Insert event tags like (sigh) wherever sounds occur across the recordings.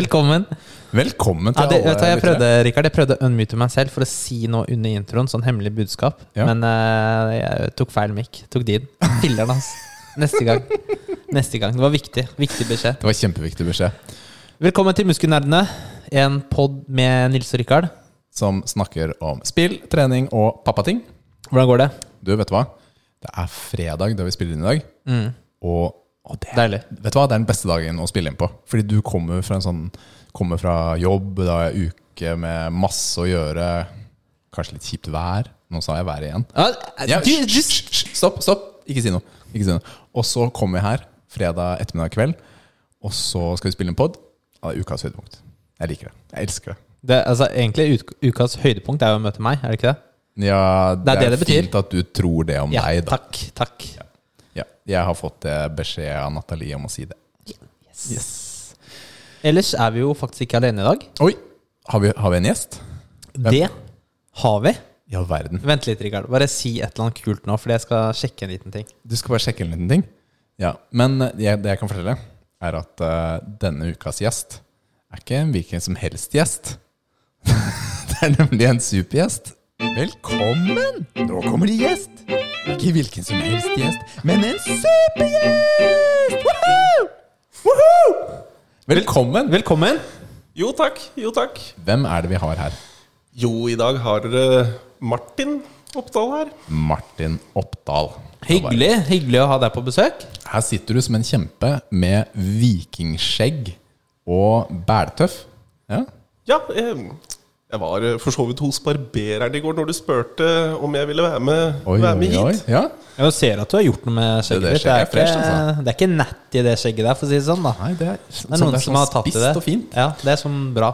Velkommen. Velkommen Ja, til det, vet du, alle jeg, prøvde, Rikard, jeg prøvde å unmute meg selv for å si noe under introen. Sånn hemmelig budskap. Ja. Men uh, jeg tok feil mic. Tok din. Filler'n, hans Neste gang. Neste gang. Det var viktig. Viktig beskjed. Det var kjempeviktig beskjed. Velkommen til Muskelnerdene. En pod med Nils og Rikard. Som snakker om spill, trening og pappating. Hvordan går det? Du, vet du hva? Det er fredag da vi spiller inn i dag. Mm. Og, og det, Deilig. vet du hva? det er den beste dagen å spille inn på. Fordi du kommer fra, en sånn, kommer fra jobb, da er uke med masse å gjøre. Kanskje litt kjipt vær. Nå sa jeg været igjen. Ja, stopp, stopp! Ikke si noe. Ikke si noe. Og så kommer vi her fredag ettermiddag kveld, og så skal vi spille en pod. Av det ukas høydepunkt. Jeg liker det. Jeg elsker det. det, altså, egentlig ukas høydepunkt er jo å møte meg, er det ikke det? Ja, det, er det det betyr. fint at du tror det om Ja, deg, da. takk. Takk. Ja, jeg har fått eh, beskjed av Nathalie om å si det. Yes. Ellers er vi jo faktisk ikke alene i dag. Oi! Har vi, har vi en gjest? Det har vi. I all verden. Vent litt, Rikard. Bare si et eller annet kult nå, for jeg skal sjekke en liten ting. Du skal bare sjekke en liten ting. Ja, Men eh, jeg, det jeg kan fortelle, er at uh, denne ukas gjest er ikke en hvilken som helst gjest. (laughs) det er nemlig en supergjest. Velkommen! Nå kommer det gjest. Ikke hvilken som helst gjest, men en supergjest! Woohoo! Woohoo! Velkommen! Velkommen. Jo takk, jo takk. Hvem er det vi har her? Jo, i dag har dere Martin Oppdal her. Martin Oppdal. Hyggelig hyggelig å ha deg på besøk. Her sitter du som en kjempe med vikingskjegg og bæltøff. Ja. Ja, eh, jeg var eh, for så vidt hos barbereren i går når du spurte om jeg ville være med, Oi, være oi, med oi. hit. Ja. Jeg ser at du har gjort noe med skjegget ditt. Det, det, er er altså. det er ikke nett i det skjegget der, for å si det sånn. da Nei, det er, Det er noen som har tatt i det. og fint. Ja, det er sånn bra.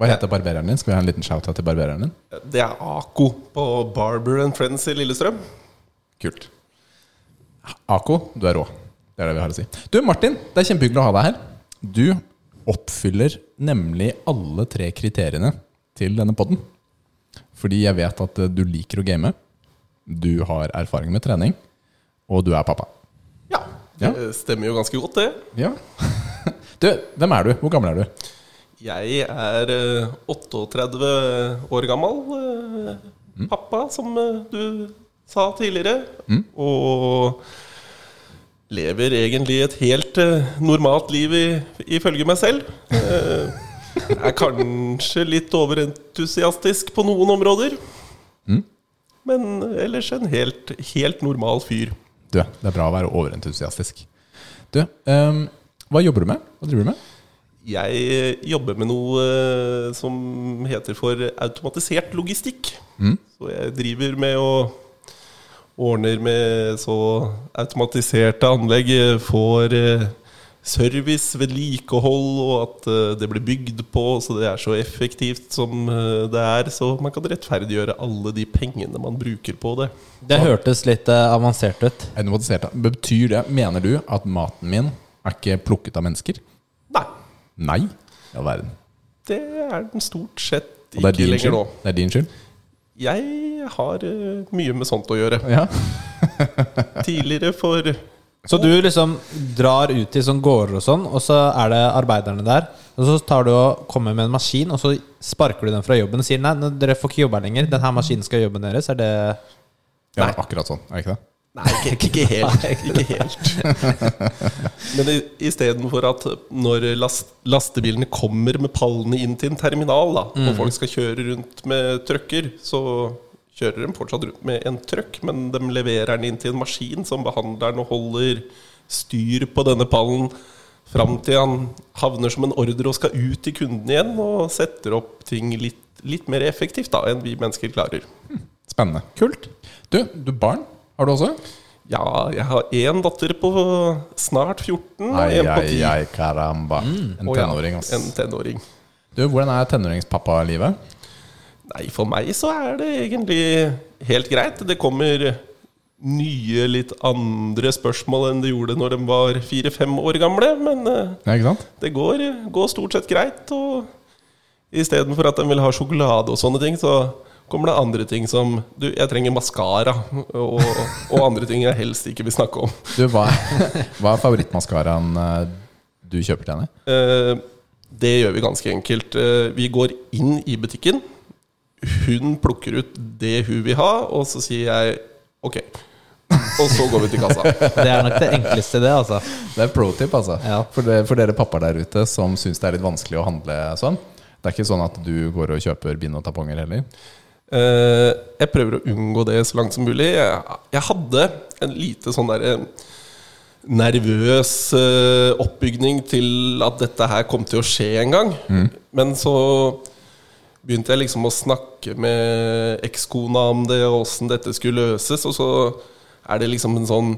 Hva heter barbereren din? Skal vi ha en liten shout-out til barbereren din? Det er Ako på Barber and Friends i Lillestrøm. Kult. Ako, du er rå. Det er det vi har å si. Du, Martin, det er kjempehyggelig å ha deg her. Du oppfyller nemlig alle tre kriteriene til denne podden. Fordi jeg vet at eh, du liker å game, du har erfaring med trening, og du er pappa. Ja, Ja. det stemmer jo ganske godt, det. Ja. (laughs) Du, hvem er du? Hvor gammel er du? Jeg er eh, 38 år gammel. eh, Pappa, som eh, du sa tidligere. Og lever egentlig et helt eh, normalt liv i- ifølge meg selv. Eh, er kanskje litt overentusiastisk på noen områder. Men ellers en helt, helt normal fyr. Du, det er bra å være overentusiastisk. Du, um, hva jobber du med? Hva driver du med? Jeg eh, jobber med noe som heter for automatisert logistikk. Så jeg driver med å ordner med så automatiserte anlegg, eh, får eh, service, vedlikehold, og at eh, det blir bygd på så det er så effektivt som det er. Så man kan rettferdiggjøre alle de pengene man bruker på det. Det hørtes litt avansert ut. Avansert. Betyr det, mener du at maten min er ikke plukket av mennesker? Nei, Nei. Ja, verden. det er den stort sett ikke lenger nå. Det er din skyld? Jeg har eh, mye med sånt å gjøre. Ja. (laughs) (laughs) Tidligere for Så du liksom drar ut til sånn gårder og sånn, og så er det arbeiderne der. Og så tar du og kommer med en maskin, og så sparker du den fra jobben og sier nei, dere får ikke jobbe her lenger. Denne maskinen skal jobbe jobben deres. Er det ja Nei. akkurat sånn. Er det ikke det? Nei, ikke, ikke (laughs) helt. Ikke helt. (laughs) Men i- istedenfor at når last, lastebilene kommer med pallene inn til en terminal, da, og folk skal kjøre rundt med trøkker, så kjører de fortsatt rundt med en trøkk, men de leverer den inn til en maskin som behandler den og holder styr på denne pallen fram til han havner som en ordre og skal ut til kunden igjen og setter opp ting litt, litt mer effektivt da enn vi mennesker klarer. Spennende. Kult. Du, du barn har du også? Ja, jeg har én datter på snart 14 og Ai, en på 10. ai, caramba. En Å ja, tenåring, ass. En tenåring. Du, hvordan er tenåringspappa-livet? Nei, for meg så er det egentlig helt greit. Det kommer nye, litt andre spørsmål enn det gjorde når de var fire-fem år gamle. Men eh, Ja, ikke sant? det går, går stort sett greit. Og istedenfor at de vil ha sjokolade og sånne ting, så kommer det andre ting som Du, jeg trenger maskara, og, og andre ting jeg helst ikke vil snakke om. Du, hva, hva er favorittmaskaraen eh, du kjøper til henne? Eh, det gjør vi ganske enkelt. Eh, vi går inn i butikken. Hun plukker ut det hun vil ha, og så sier jeg ok. Og så går vi til kassa. Det er nok det enkleste, det, altså. Det er pro tip, altså. Ja. For, det, for dere pappaer der ute som syns det er litt vanskelig å handle sånn. Det er ikke sånn at du går og kjøper bind og tamponger heller? Eh, jeg prøver å unngå det så langt som mulig. Jeg, hadde en lite sånn derre nervøs eh, oppbygning til at dette her kom til å skje en gang. Men så begynte jeg liksom å snakke med ekskona om det, og åssen dette skulle løses. Og så er det liksom en sånn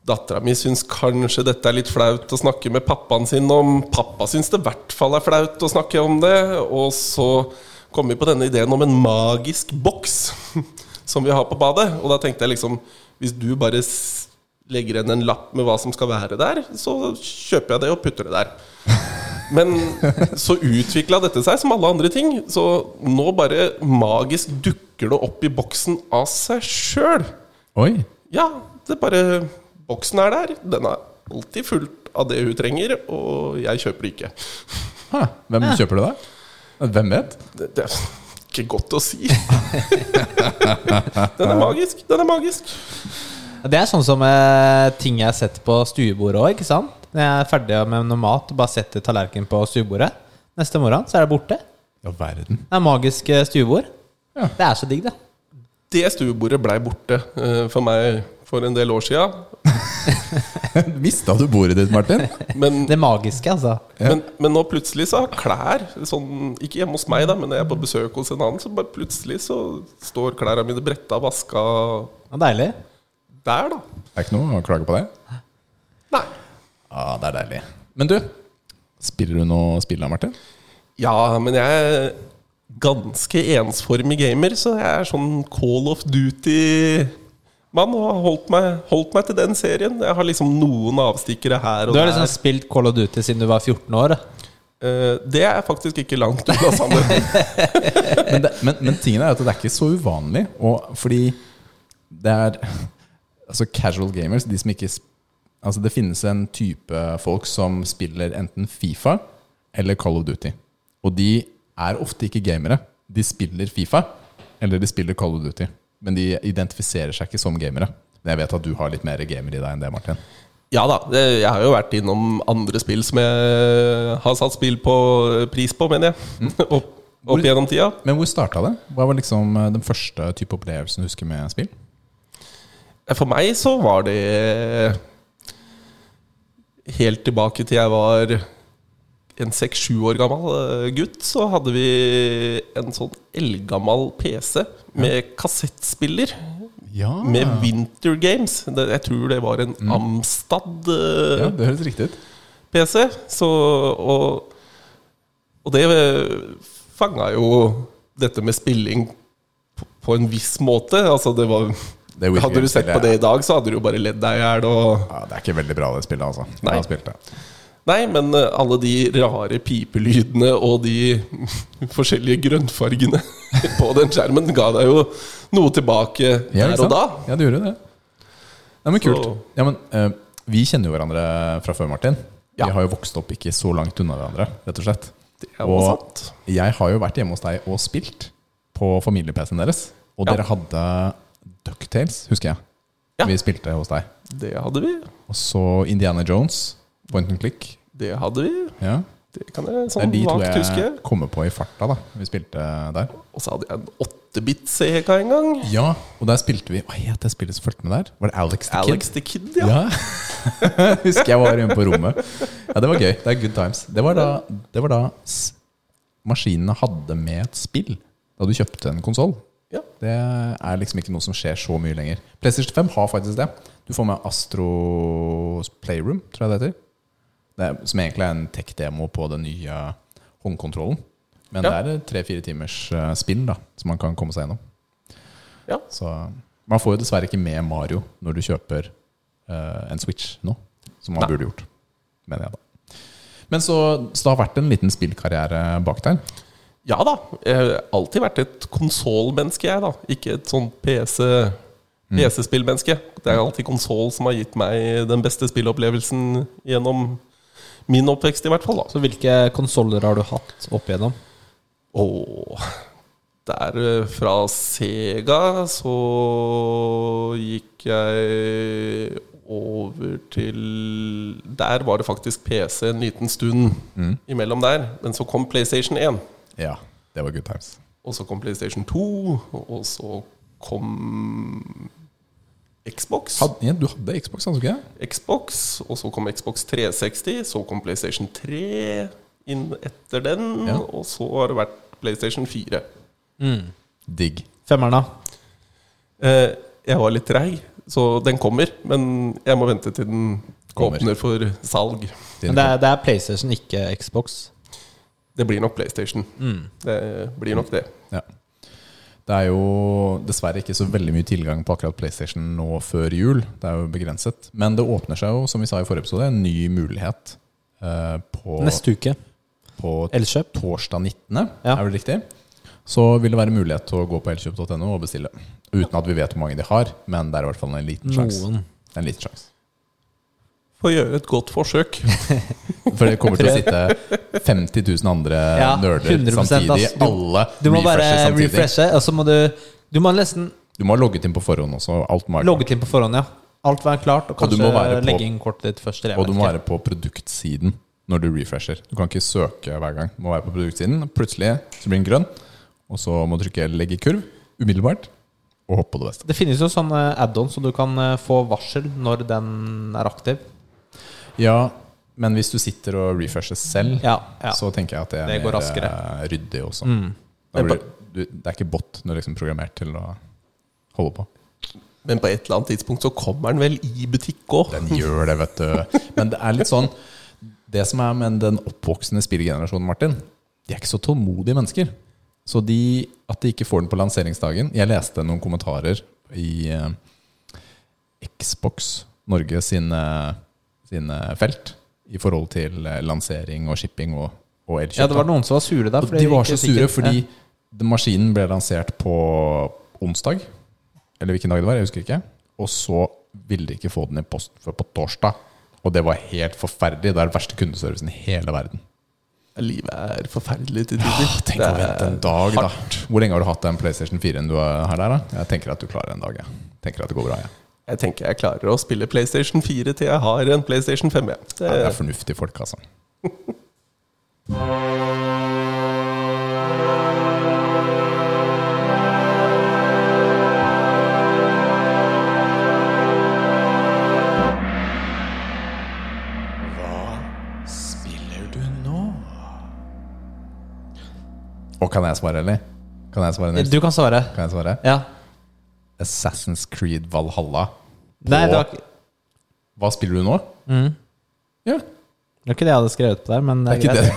Dattera mi syns kanskje dette er litt flaut å snakke med pappaen sin om. Pappa syns det i hvert fall er flaut å snakke om det. Og så kom vi på denne ideen om en magisk boks (laughs) som vi har på badet. Og da tenkte jeg liksom Hvis du bare legger igjen en lapp med hva som skal være der, så kjøper jeg det og putter det der. (laughs) Men så utvikla dette seg som alle andre ting. Så nå bare magisk dukker det opp i boksen av seg sjøl. Ja, det bare Boksen er der. Den er alltid fullt av det hun trenger, og jeg kjøper det ikke. (laughs) Hæ, hvem kjøper du da? Hvem vet? Det, det er ikke godt å si. (laughs) Den er magisk. Den er magisk. Det er sånn som eh, ting jeg setter på stuebordet òg, ikke sant? Når jeg er ferdig med noe mat bare setter tallerkenen på stuebordet. Neste morgen så er det borte. Ja, verden. Det er magisk eh, stuebord. Ja. Det er så digg, det. Det stuebordet blei borte uh, for meg for en del år sia. (laughs) Mista du bordet ditt, Martin? Men, Det magiske, altså. men, men nå plutselig så har klær sånn, Ikke hjemme hos meg, da, men når jeg er på besøk hos en annen, så bare plutselig så står klærne mine bretta, vaska Det er deilig. der, da. Det er ikke noe å klage på det? Nei. Ja, det er deilig. Men du, spiller du noe spill da, Martin? Ja, men jeg er ganske ensformig gamer, så jeg er sånn Call of Duty-mann og har holdt meg, holdt meg til den serien. Jeg har liksom noen avstikkere her og Du har der. liksom spilt Call of Duty siden du var 14 år. Eh, det er faktisk ikke langt unna sannheten. (laughs) Men, det, men, men tingen er at det er ikke så uvanlig. Og fordi det er Altså casual gamers, de som ikke Altså det finnes en type folk som spiller enten Fifa eller Call of Duty. Og de er ofte ikke gamere. De spiller Fifa eller de spiller Call of Duty. Men de identifiserer seg ikke som gamere. Men jeg vet at du har litt mer gamer i deg enn det, Martin. Ja da, jeg har jo vært innom andre spill som jeg har satt spill på pris på, mener jeg. (laughs) Opp, opp gjennom tida. Men hvor starta det? Hva var liksom eh, den første type opplevelsen du husker med spill? For meg så var det helt tilbake til jeg var en seks-sju år gammel eh, gutt, så hadde vi en sånn eldgammel PC med kassettspiller. Ja, Med Winter Games. Jeg tror det var en Amstad eh, ja det høres riktig ut. PC. Så, og, og det fanga jo dette med spilling på, på en viss måte. Altså det var Hadde du sett på det i dag, så hadde du jo bare ledd deg i hjel. og- Ja, det er ikke veldig bra, det spillet, altså. Jeg Nei. har spilt det. Nei, men eh, alle de rare pipelydene og de (laughs) forskjellige grønnfargene (laughs) på den skjermen ga deg jo noe tilbake Ja, der og da. Ja, det gjorde det. Nei, men kult. Ja, men, uh, vi kjenner jo hverandre fra før, Martin. Ja. Vi har jo vokst opp ikke så langt unna hverandre, rett og slett. Og sant. jeg har jo vært hjemme hos deg og spilt på familie-PC-en deres. Og Ja. dere hadde Ducktales, husker jeg. Ja. Vi spilte hos deg. Det hadde vi. Og så Indiana Jones, point and click. Det hadde vi. Ja. Det kan jeg sånn Det er sånn de to vagt huske. jeg kommer på i farta da vi spilte der. Og så hadde jeg en 8-bit-CK en gang. Ja, og der spilte vi Hva het det spillet som fulgte med der? Var det Alex the Alex Kid? the Kid, ja. Ja. (laughs) Husker jeg var inne på rommet. Ja, Det var gøy. Det er good times. Det var da, det var da maskinene hadde med et spill da du kjøpte en konsoll. ja. Det er liksom ikke noe som skjer så mye lenger. PlayStation 5 har faktisk det. Du får med Astros Playroom, tror jeg det heter. Det er, som egentlig er en tech-demo på den nye håndkontrollen. Men Ja. det er tre-fire timers eh, spill da som man kan komme seg gjennom. ja. Så man får jo dessverre ikke med Mario når du kjøper uh, en Switch nå, som man Nei. burde gjort. Mener jeg, da. Men så, så det har vært en liten spillkarriere bak der. Ja da. Jeg har alltid vært et konsollmenneske, jeg, da. Ikke et sånn PC PC-spillmenneske. Det er alltid konsoll som har gitt meg den beste spillopplevelsen gjennom min oppvekst, i hvert fall. da Så hvilke konsoller har du hatt opp igjennom? Åh, der eh, fra Sega så gikk jeg over til Der var det faktisk PC en liten stund imellom der. Men så kom PlayStation 1. Ja, det var good times. Og så kom PlayStation 2. Og så kom Xbox. Had, ja, du hadde Xbox, hadde du ikke? Xbox, og så kom Xbox 360, så kom PlayStation 3 inn etter den, Ja. og så har det vært PlayStation 4. Digg. Femmeren, da? Eh, jeg var litt treig, så den kommer, men jeg må vente til den Kommer. åpner for salg. Men det er, det er PlayStation, ikke Xbox. Det blir nok PlayStation. Det blir nok det. Ja. Det er jo dessverre ikke så veldig mye tilgang på akkurat PlayStation nå før jul. Det er jo begrenset. Men det åpner seg jo, som vi sa i forrige episode, en ny mulighet eh, på, Neste uke. på Elkjøp. torsdag 19., Ja. er vel riktig? Så vil det være mulighet til å gå på elkjøp.no og bestille. Uten at vi vet hvor mange de har, men det er i hvert fall en liten sjanse. En liten sjanse. Få gjøre et godt forsøk. (laughs) For det kommer til å sitte 50 000 andre Ja, nerder samtidig. Altså. Du- Alle Du må bare samtidig. refreshe, og så må du Du må nesten Du må ha logget inn på forhånd også. Alt må være klart. inn på forhånd, ja. Alt være klart, og kanskje og på- legge inn kortet ditt først. Og du må være på produktsiden når du refresher. Du kan ikke søke hver gang. Du må være på produktsiden. Plutselig så blir den grønn, og så må du trykke 'legg i kurv' umiddelbart og hoppe på det beste. Det finnes jo sånne add-ons, så du kan eh, få varsel når den er aktiv. Ja, men hvis du sitter og refresher selv, Ja, ja. så tenker jeg at det er Det går mer raskere. eh, ryddig også. Mm. Da blir, du, det er ikke bot du er liksom programmert til å holde på. Men på et eller annet tidspunkt så kommer den vel i butikk òg. Den gjør det, vet du. Men det er litt sånn Det som er med den oppvoksende spillgenerasjonen, Martin, de er ikke så tålmodige mennesker. Så de, at de ikke får den på lanseringsdagen Jeg leste noen kommentarer i eh, Xbox Norge sine, sine felt i forhold til eh, lansering og shipping og, og elkjøp. ja, det var noen som var sure der. De var så sure fordi ja. maskinen ble lansert på onsdag. Eller hvilken dag det var, jeg husker ikke. Og så ville de ikke få den i post før på torsdag. Og det var helt forferdelig. Det er den verste kundeservicen i hele verden. Livet er forferdelig til tider. Ja, tenk å vente en dag, da. Hvor lenge har du hatt den PlayStation 4-en du har der? da? Jeg tenker at du klarer en dag. Jeg. Tenker at det går bra. Jeg. Jeg tenker jeg klarer å spille PlayStation 4 til jeg har en PlayStation 5. jeg. Det, Ja, det er fornuftige folk, altså. Og kan jeg svare, eller? Kan jeg svare, Nils? Du kan svare. Kan jeg svare? Ja. Assassin's Creed Valhalla. Nei, det var, ikke- Hva spiller du nå? Ja, det var ikke det jeg hadde skrevet på der, men det er ikke greit.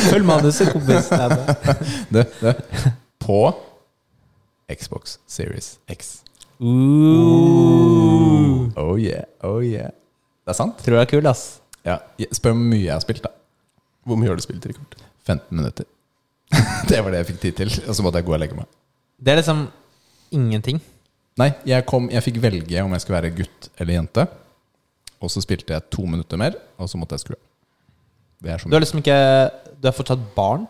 (laughs) Følg manuset, kompis. Det- (laughs) det, det. På Xbox Series X. Ooh. Oh yeah, oh yeah. Det er sant? tror jeg er kul, ass. Ja. Spør hvor mye jeg har spilt, da. Hvor mye har du spilt, Rikard? 15 minutter. (laughs) det var det jeg fikk tid til. Og så måtte jeg gå og legge meg. Det er liksom ingenting. Nei, jeg, kom, jeg fikk velge om jeg skulle være gutt eller jente. Og så spilte jeg to minutter mer, og så måtte jeg skru av. Det er så Du er liksom ikke Du er fortsatt barn?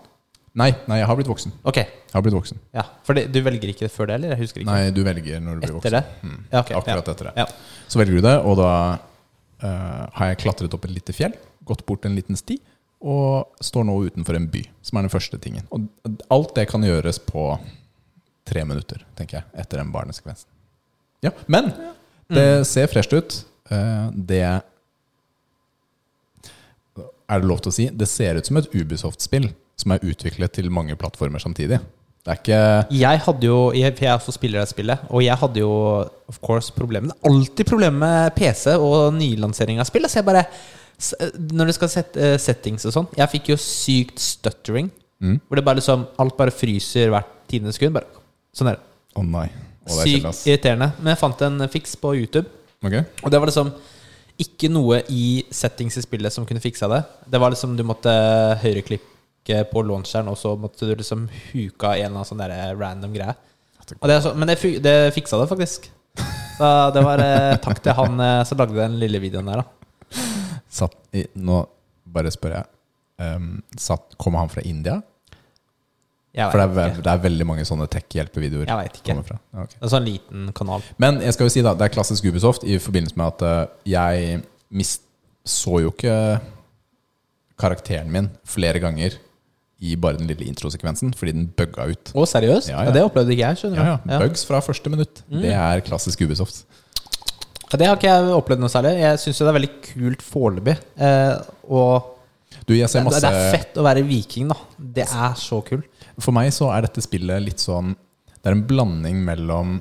Nei, nei, jeg har blitt voksen. Ok, Jeg har blitt voksen. ja For det, du velger ikke det før det, eller? Jeg husker ikke. Nei, du velger når du blir voksen. Etter det? Mm. Ja, ok, Akkurat ja. etter det. Ja. Så velger du det, og da eh, har jeg klatret opp et lite fjell, gått bort en liten sti, og står nå utenfor en by, som er den første tingen. Og alt det kan gjøres på tre minutter, tenker jeg, etter den barnesekvensen. Ja, men det ser fresht ut. Eh, det er det lov til å si. Det ser ut som et Ubisoft-spill som er utviklet til mange plattformer samtidig. Det er ikke Jeg hadde jo jeg, jeg spiller det spillet, og jeg hadde jo of course problemer. Det er alltid problemer med PC og nylansering av spill. Altså jeg bare Når du skal sette eh, settings og sånn Jeg fikk jo sykt stuttering. Hvor det bare liksom alt bare fryser hvert tiende sekund. Bare, sånn der. Å nei. Å, det er kjedelig, Sykt ass. irriterende. Men jeg fant en fiks på YouTube. Ok. Og det var liksom ikke noe i settings i spillet som kunne fiksa det. Det var liksom du måtte høyreklikke på launcheren, og så måtte du liksom huke av en eller annen sånn der random greie. Og det er så, men det, fu- det fiksa det faktisk. Så det var eh, takk til han eh, som lagde den lille videoen der, da. Satt i, nå bare spør jeg. Um, satt, kommer han fra India? For det er, det er veldig mange sånne tech-hjelpevideoer. Jeg vet ikke. kommer fra. Ja, ok. Det er sånn liten kanal. Men jeg skal jo si da, det er klassisk Ubisoft i forbindelse med at eh, jeg mist, så jo ikke karakteren min flere ganger i bare den lille introsekvensen, fordi den bugga ut. Å, seriøst? Ja, Ja, ja. det opplevde ikke jeg. skjønner Ja, du ja, Bugs fra første minutt. Det er klassisk Ubisoft. Ja, Det har ikke jeg opplevd noe særlig. Jeg syns det er veldig kult foreløpig. Eh, og Du, jeg ser det, masse det er fett å være viking, da. Det er så kult. For meg så er dette spillet litt sånn Det er en blanding mellom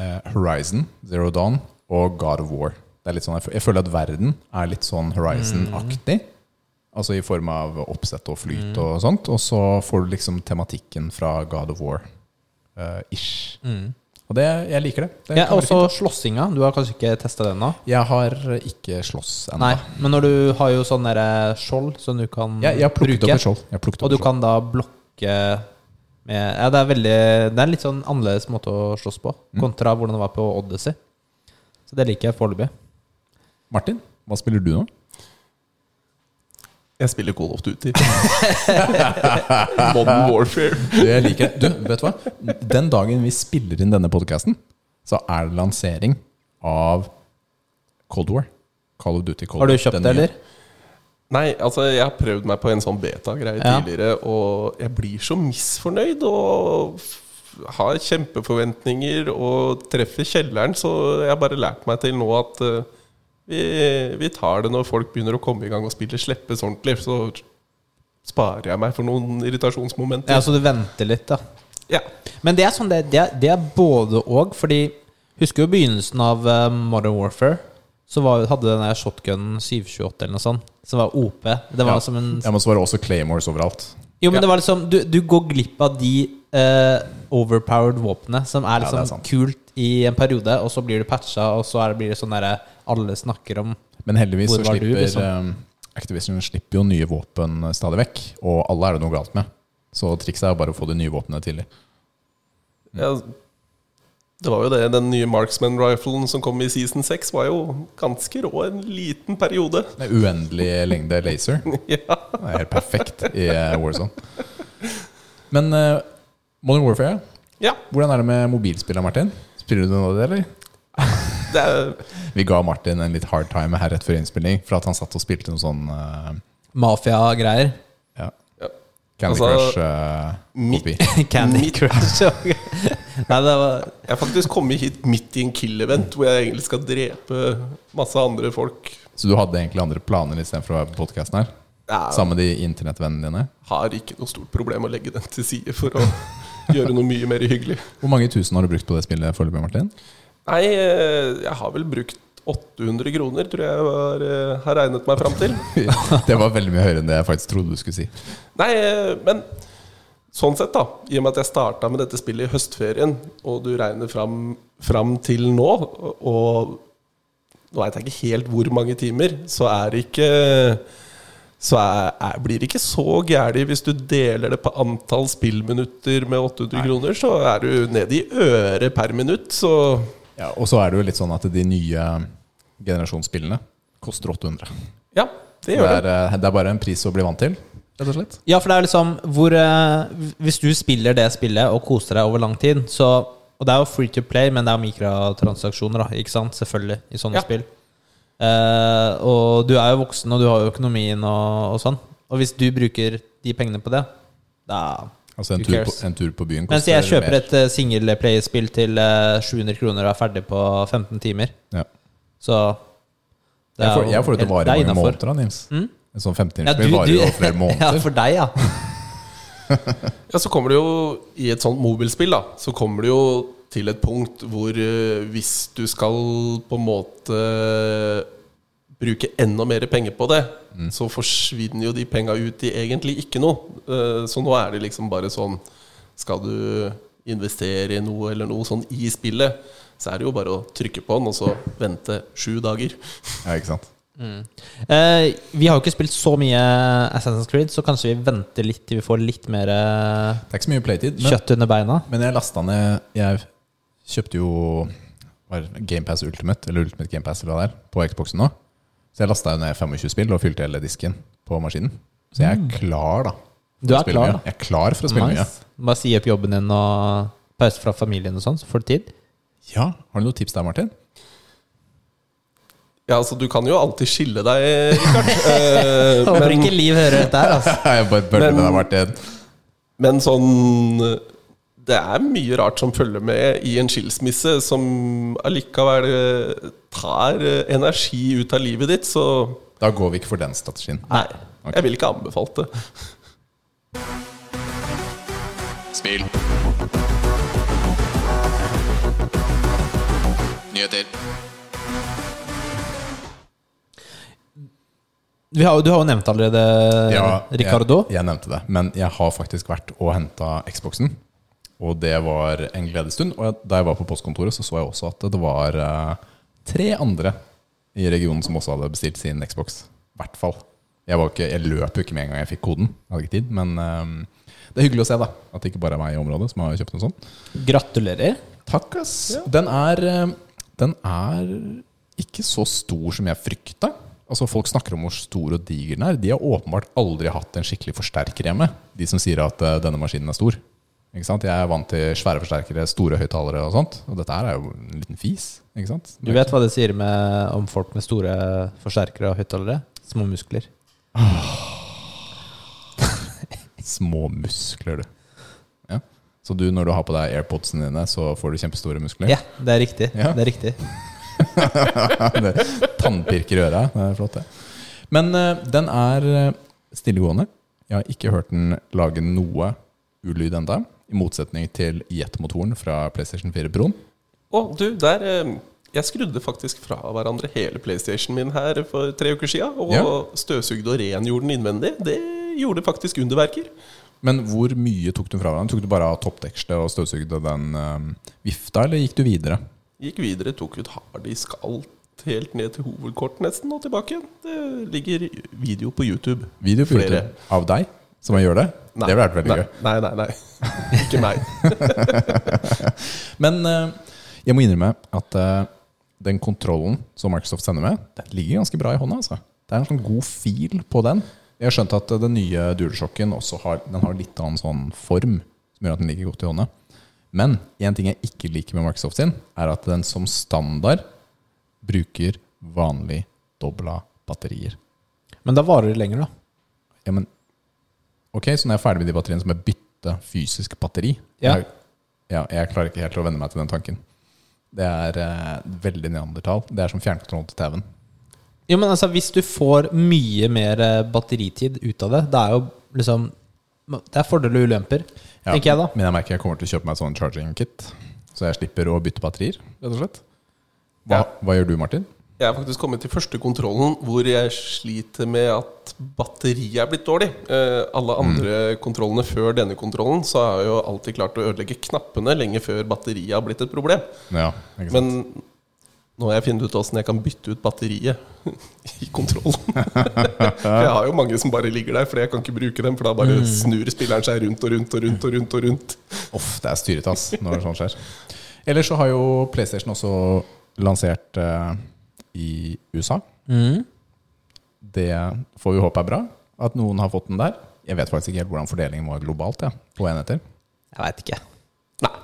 eh, Horizon, Zero Dawn og God of War. Det er litt sånn, jeg, føler at verden er litt sånn Horizon-aktig. Altså i form av oppsett og flyt og sånt. Og så får du liksom tematikken fra God of War-ish. Og det, jeg liker det. det Ja, også slåssinga. Du har kanskje ikke testa den ennå? jeg har ikke slåss ennå. Men når du har jo sånn skjold som du kan ja, jeg har plukket bruke, opp et skjold. Og du kan da blokke med Ja, det er veldig Det er en litt sånn annerledes måte å slåss på, Mm. kontra hvordan det var på Odyssey. Så det liker jeg foreløpig. Martin, hva spiller du nå? Jeg spiller Call of Duty. (laughs) Modern Warfare. Jeg liker det. Du, vet du hva? Den dagen vi spiller inn denne podcasten, så er det lansering av Cold War. Call of Duty Cold Har du kjøpt det, det, nye. Nei, altså jeg har prøvd meg på en sånn beta-greie Ja. tidligere, og jeg blir så misfornøyd og har kjempeforventninger og treffer kjelleren, så jeg har bare lært meg til nå at uh, vi, vi tar det når folk begynner å komme i gang og spille slippes ordentlig. Så sparer jeg meg for noen irritasjonsmomenter. Ja, så du venter litt, da. Ja. Men det er sånn det, det, er, det er både og, fordi Husker jo begynnelsen av eh, Modern Warfare? Så var, hadde den der shotgunen 728 eller noe sånt, som var OP. Det var Ja. som en Ja, men så var det også Claymores overalt. Jo, men Ja. det var liksom Du, du går glipp av de uh, overpowered våpnene som er Ja, liksom er kult i en periode, og så blir det patcha, og så er det, blir det sånn derre alle snakker om Men heldigvis Hvor så var du, slipper liksom? um, Activision slipper jo nye våpen eh, stadig vekk. Og alle er det noe galt med. Så trikset er bare å få de nye våpnene tidlig. Ja, det var jo det. Den nye Marksman-riflen som kom i season 6, var jo ganske rå en liten periode. Er uendelig lengde laser. (laughs) ja. Det er helt perfekt i eh, Warzone. Men uh, Modern Warfare, ja. hvordan er det med mobilspillet, Martin? Spiller du noe av det, eller? (laughs) Det er, (laughs) Vi ga Martin en litt hard time her rett før innspilling, for at han satt og spilte noe sånn uh... Mafia-greier. Candy Altså, Crush eh, kopi. (laughs) Candy Mitt- Crush. (laughs) Nei, det var Jeg har faktisk kommet hit midt i en kill-event hvor jeg egentlig skal drepe masse andre folk. Så du hadde egentlig andre planer istedenfor å være på podkasten her? Ja, Sammen med de internettvennene dine? har ikke noe stort problem å legge den til side for å (laughs) gjøre noe mye mer hyggelig. Hvor mange tusen har du brukt på det spillet foreløpig, Martin? Nei, eh, jeg har vel brukt 800 kroner, tror jeg var, eh, har regnet meg fram til. (laughs) Det var veldig mye høyere enn det jeg faktisk trodde du skulle si. Nei, eh, men sånn sett, da. I og med at jeg starta med dette spillet i høstferien, og du regner fram, fram til nå, og nå veit jeg ikke helt hvor mange timer, så er det ikke så er, er, blir det ikke så gærent hvis du deler det på antall spillminutter med 800 kroner. Så er du nede i øret per minutt, så Ja, og så er det jo litt sånn at de nye generasjonsspillene koster 800. ja, det gjør er, det. Er, det er bare en pris å bli vant til, rett og slett. Ja, for det er liksom hvor eh, Hvis du spiller det spillet og koser deg over lang tid, så Og det er jo free to play, men det er mikrotransaksjoner, da, ikke sant? Selvfølgelig, i sånne Ja. spill. Eh, og du er jo voksen, og du har jo økonomien og, og sånn. Og hvis du bruker de pengene på det, da Altså en Who tur, på, en tur på byen Mens jeg kjøper mer. et uh, singleplay-spill til eh, 700 kroner og er ferdig på 15 timer. ja. Så det jo jeg får det til å vare er i mange måneder, da, Nils. Mm? En sånn Ja, 15-timersspill varer jo flere (laughs) måneder. ja, for deg, ja. (laughs) Ja, så kommer det jo I et sånt mobilspill da Så kommer det jo til et punkt hvor eh, hvis du skal på en måte bruke enda mer penger på det, så forsvinner jo de penga ut i egentlig ikke noe. Eh, Så nå er det liksom bare sånn Skal du investere i noe eller noe sånn i spillet, så er det jo bare å trykke på den og så vente sju dager. (laughs) Ja, ikke sant? Eh, vi har jo ikke spilt så mye Assassin's Creed, så kanskje vi venter litt til vi får litt mer eh, Det er ikke så mye playtid. Men, kjøtt under beina. men jeg lasta ned Jeg kjøpte jo GamePass Ultimate, eller Ultimate GamePass eller hva det er, på Xboxen nå. Så jeg lasta ned 25 spill og fylte hele disken på maskinen. Så jeg er klar, da. Mm. Du er klar, mye. da. Jeg er klar for å spille mye. Nice. Bare si opp jobben din og pause fra familien og sånn, så får du tid. Ja, Har du noen tips der, Martin? Ja, altså Du kan jo alltid skille deg, Rikard. (laughs) Eh, Håper men, ikke Liv hører dette her, altså. (laughs) Jeg bare bøller med deg, Martin. men sånn Det er mye rart som følger med i en skilsmisse, som allikevel eh, tar eh, energi ut av livet ditt, så Da går vi ikke for den strategien. Nei. Jeg ville ikke anbefalt det. Spill. Nyheter. Vi har, du har jo nevnt allerede Ricardo. Jeg, jeg nevnte det. Men jeg har faktisk vært og henta Xboxen. Og det var en gledesstund. Og jeg, da jeg var på postkontoret, så så jeg også at det var eh, tre andre i regionen som også hadde bestilt sin Xbox. I hvert fall. Jeg, var ikke, jeg løp jo ikke med en gang jeg fikk koden. Jeg hadde ikke tid. Men eh, det er hyggelig å se da at det ikke bare er meg i området som har kjøpt en sånn. Gratulerer. Takk, ass. Den er eh, Den er ikke så stor som jeg frykta. Altså Folk snakker om hvor stor og diger den er. De har åpenbart aldri hatt en skikkelig forsterker hjemme. De som sier at eh, denne maskinen er stor. Ikke sant? Jeg er vant til svære forsterkere, store høyttalere og sånt. Og dette her er jo en liten fis. Ikke sant? Du vet hva det sier med, om folk med store forsterkere og høyttalere? Små muskler. (laughs) Små muskler, du. Så du, når du har på deg AirPodsene dine, så får du kjempestore muskler? Ja, det er riktig. Ja. Det er riktig. (laughs) det tannpirker i øret. Det er flott, det. Men eh, den er eh, stillegående. Jeg har ikke hørt den lage noe ulyd enda I motsetning til jetmotoren fra PlayStation 4 Proen. Å, du, der eh, Jeg skrudde faktisk fra hverandre hele PlayStationen min her for tre uker sia. Og Ja. støvsugde og rengjorde den innvendig. Det gjorde faktisk underverker. Men hvor mye tok du fra hverandre? Tok du bare av toppdekselet og støvsugde den uh, vifta, eller gikk du videre? Gikk videre, tok ut harddisk, alt helt ned til hovedkort nesten, og tilbake igjen. Det ligger video på YouTube. Video på Flere. YouTube av deg som gjør det? Det ville vært veldig nei, gøy. Nei, nei, nei. Ikke meg. (laughs) Men uh, jeg må innrømme at uh, den kontrollen som Microsoft sender med, den ligger ganske bra i hånda. Altså. Det er en sånn god fil på den. Jeg har skjønt at den nye DualShocken også har, den har litt annen sånn form, som gjør at den ligger godt i hånda. Men en ting jeg ikke liker med Microsoft sin, er at den som standard bruker vanlig dobla batterier. Men da varer det lenger, da. Ja, men Ok, så når jeg er ferdig med de batteriene, så må jeg bytte fysisk batteri. Ja. Jeg, ja, jeg klarer ikke helt å venne meg til den tanken. Det er eh, veldig neandertal. Det er som fjernkontroll til TV-en. Jo, men altså, hvis du får mye mer eh, batteritid ut av det, det er jo liksom Det er fordeler og ulemper, Ja, tenker jeg da. Men jeg merker jeg kommer til å kjøpe meg et sånn charging kit, så jeg slipper å bytte batterier, rett og slett. Hva, Ja. hva gjør du, Martin? Jeg har faktisk kommet til første kontrollen hvor jeg sliter med at batteriet er blitt dårlig. Eh, alle andre kontrollene før denne kontrollen så har jeg jo alltid klart å ødelegge knappene lenge før batteriet har blitt et problem. Ja, ikke sant? Men nå har jeg funnet ut åssen jeg kan bytte ut batteriet (laughs) i kontrollen. jeg har jo mange som bare ligger der, for jeg kan ikke bruke dem. For da bare snur spilleren seg rundt og rundt og rundt. og rundt og rundt Uff, det er styrete ass, når sånt skjer. Ellers så har jo PlayStation også lansert uh, i USA. Mm. Det får vi håpe er bra. At noen har fått den der. Jeg vet faktisk ikke helt hvordan fordelingen var globalt ja, på enheter. Jeg veit ikke. Nei.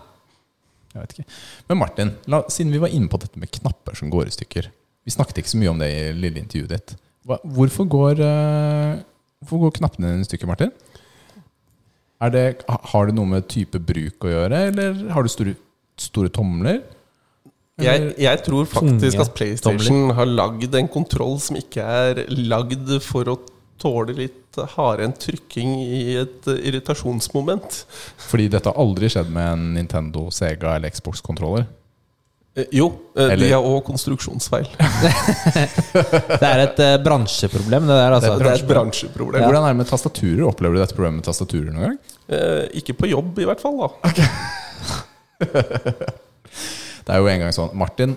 Jeg vet ikke. Men Martin, la, siden vi var inne på dette med knapper som går i stykker Vi snakket ikke så mye om det i lille intervjuet ditt. Hva, hvorfor, går, uh, hvorfor går knappene i stykker, Martin? Er det, har det noe med type bruk å gjøre, eller har du store, store tomler? Jeg, jeg tror faktisk at PlayStation har lagd en kontroll som ikke er lagd for å tåle litt hardhendt trykking i et irritasjonsmoment. Fordi dette har aldri skjedd med en Nintendo, Sega eller Xbox-kontroller. Eh, Jo, eh, Eller- de har òg konstruksjonsfeil. (laughs) Det er et eh, bransjeproblem, det der, altså. Det er et bransjeproblem. Hvordan er det med tastaturer? Opplever du dette problemet med tastaturer noen gang? Eh, ikke på jobb, i hvert fall. da Det er jo en gang sånn Martin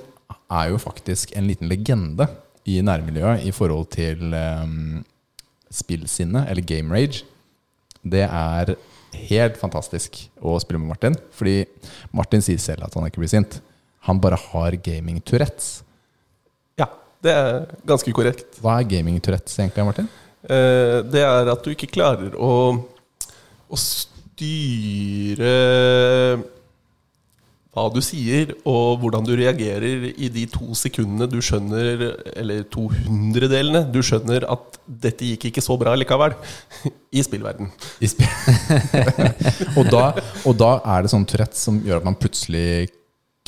er jo faktisk en liten legende i nærmiljøet i forhold til um, spillsinne, eller game rage, det er helt fantastisk å spille med Martin. Fordi Martin sier selv at han ikke blir sint. Han bare har gaming-tourettes. Ja, det er ganske korrekt. Hva er gaming-tourettes egentlig, Martin? Eh, det er at du ikke klarer å, å styre hva du sier, og hvordan du reagerer i de to sekundene du skjønner Eller to hundredelene du skjønner at dette gikk ikke så bra likevel. (laughs) I spillverden. I sp (laughs) og, da, og da er det sånn Tourettes som gjør at man plutselig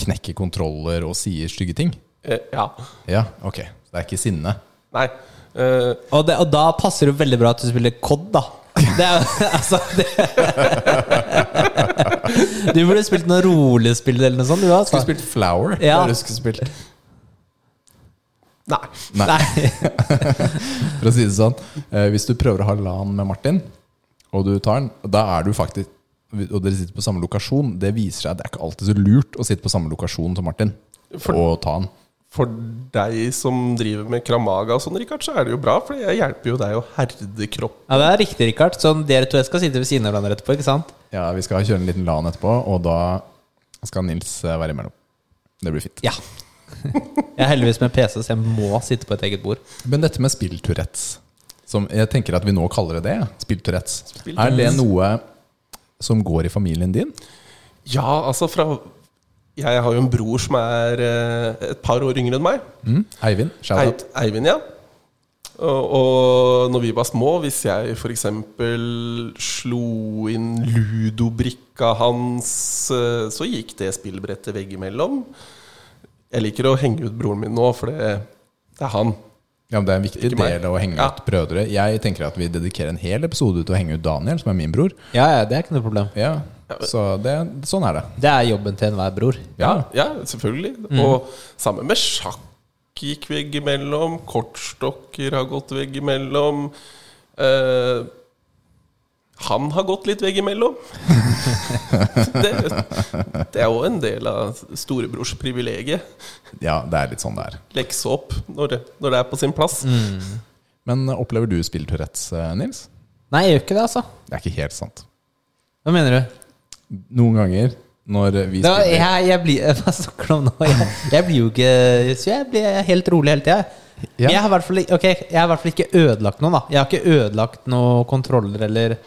knekker kontroller og sier stygge ting? Eh, ja. Ja, ok. Det er ikke sinne? Nei. Uh, Og, det, og da passer det veldig bra at du spiller COD, da. Det er, (laughs) altså, det. (laughs) Du burde spilt noe rolig spill eller noe sånt. Du, altså. Skulle spilt Flower. Ja. Du skulle spilt. nei. Nei. Nei. (laughs) For å si det sånn, eh, hvis du prøver å ha LAN med Martin, og du tar den, da er du faktisk Og dere sitter på samme lokasjon, det viser seg at det er ikke alltid så lurt å sitte på samme lokasjon som Martin For- og ta den. For deg som driver med kramaga og sånn, Rikard, så er det jo bra, for jeg hjelper jo deg å herde kropp. Ja, det er riktig, Rikard. Sånn, dere to skal sitte ved siden av hverandre etterpå, ikke sant? Ja, Vi skal kjøre en liten LAN etterpå, og da skal Nils eh, være imellom. Det blir fint. Ja. (laughs) Jeg er heldigvis med PC, så jeg må sitte på et eget bord. Men dette med spill-tourettes som Jeg tenker at vi nå kaller det det. Spill-tourettes. Er det noe som går i familien din? Ja, altså fra Jeg har jo en bror som er eh, et par år yngre enn meg. Mm? Eivind? Shout-out. Eivind, ja. Og, og når vi var små, hvis jeg f.eks. slo inn ludobrikka hans, eh, så gikk det spillbrettet veggimellom. Jeg liker å henge ut broren min nå, for det, det er han. Ja, men Det er en viktig del å henge Ja. ut brødre. Jeg tenker at vi dedikerer en hel episode til å henge ut Daniel, som er min bror. Ja, ja, det er ikke noe problem. Ja, Så det, sånn er det. Det er jobben til enhver bror. Ja, ja selvfølgelig. Og sammen med sjakk gikk veggimellom. Kortstokker har gått veggimellom. Eh, han har gått litt veggimellom. (laughs) det, det er jo en del av storebrors privilegium. Ja, det er litt sånn det er. Lekse opp når det, når det er på sin plass. Men opplever du spill-tourettes, eh, Nils? Nei, jeg gjør ikke det, altså. Det er ikke helt sant. Hva mener du? Noen ganger når vi Da, spiller jeg, jeg blir (laughs) Hva snakker du om nå? Jeg, jeg blir jo ikke Så jeg blir helt rolig hele tida. Ja. Jeg har i hvert fall Ok, jeg har i hvert fall ikke ødelagt noe, da. Jeg har ikke ødelagt noen kontroller eller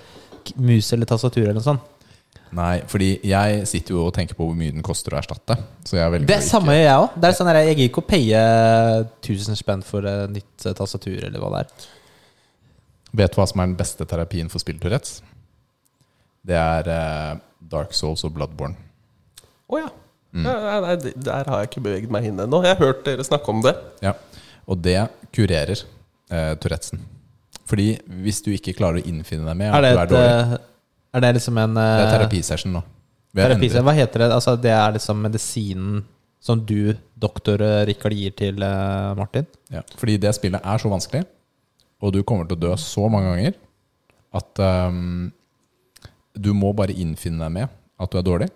mus eller tastatur eller noe sånt. Nei, fordi jeg sitter jo og tenker på hvor mye den koster å erstatte. Så jeg Det samme gjør jeg òg. Det er sånn Jeg gidder ikke å paye 1000 spenn for et nytt tastatur eller hva det er. Vet du hva som er den beste terapien for spill-tourettes? Det er uh, Dark Souls og Bloodborne. Å ja. ja. Nei, det- der har jeg ikke beveget meg inn ennå. Jeg har hørt dere snakke om det. Ja. Og det kurerer eh, tourettesen. Fordi hvis du ikke klarer å innfinne deg med at Er det, du er et, dårlig eh, er det liksom en Det er eh, terapisession nå. Vi har terapi- endret- Hva heter det? Altså, det er liksom medisinen som du, doktor Rikard, gir til Martin? Ja, fordi det spillet er så vanskelig, og du kommer til å dø så mange ganger, at ehm, du må bare innfinne deg med at du er dårlig.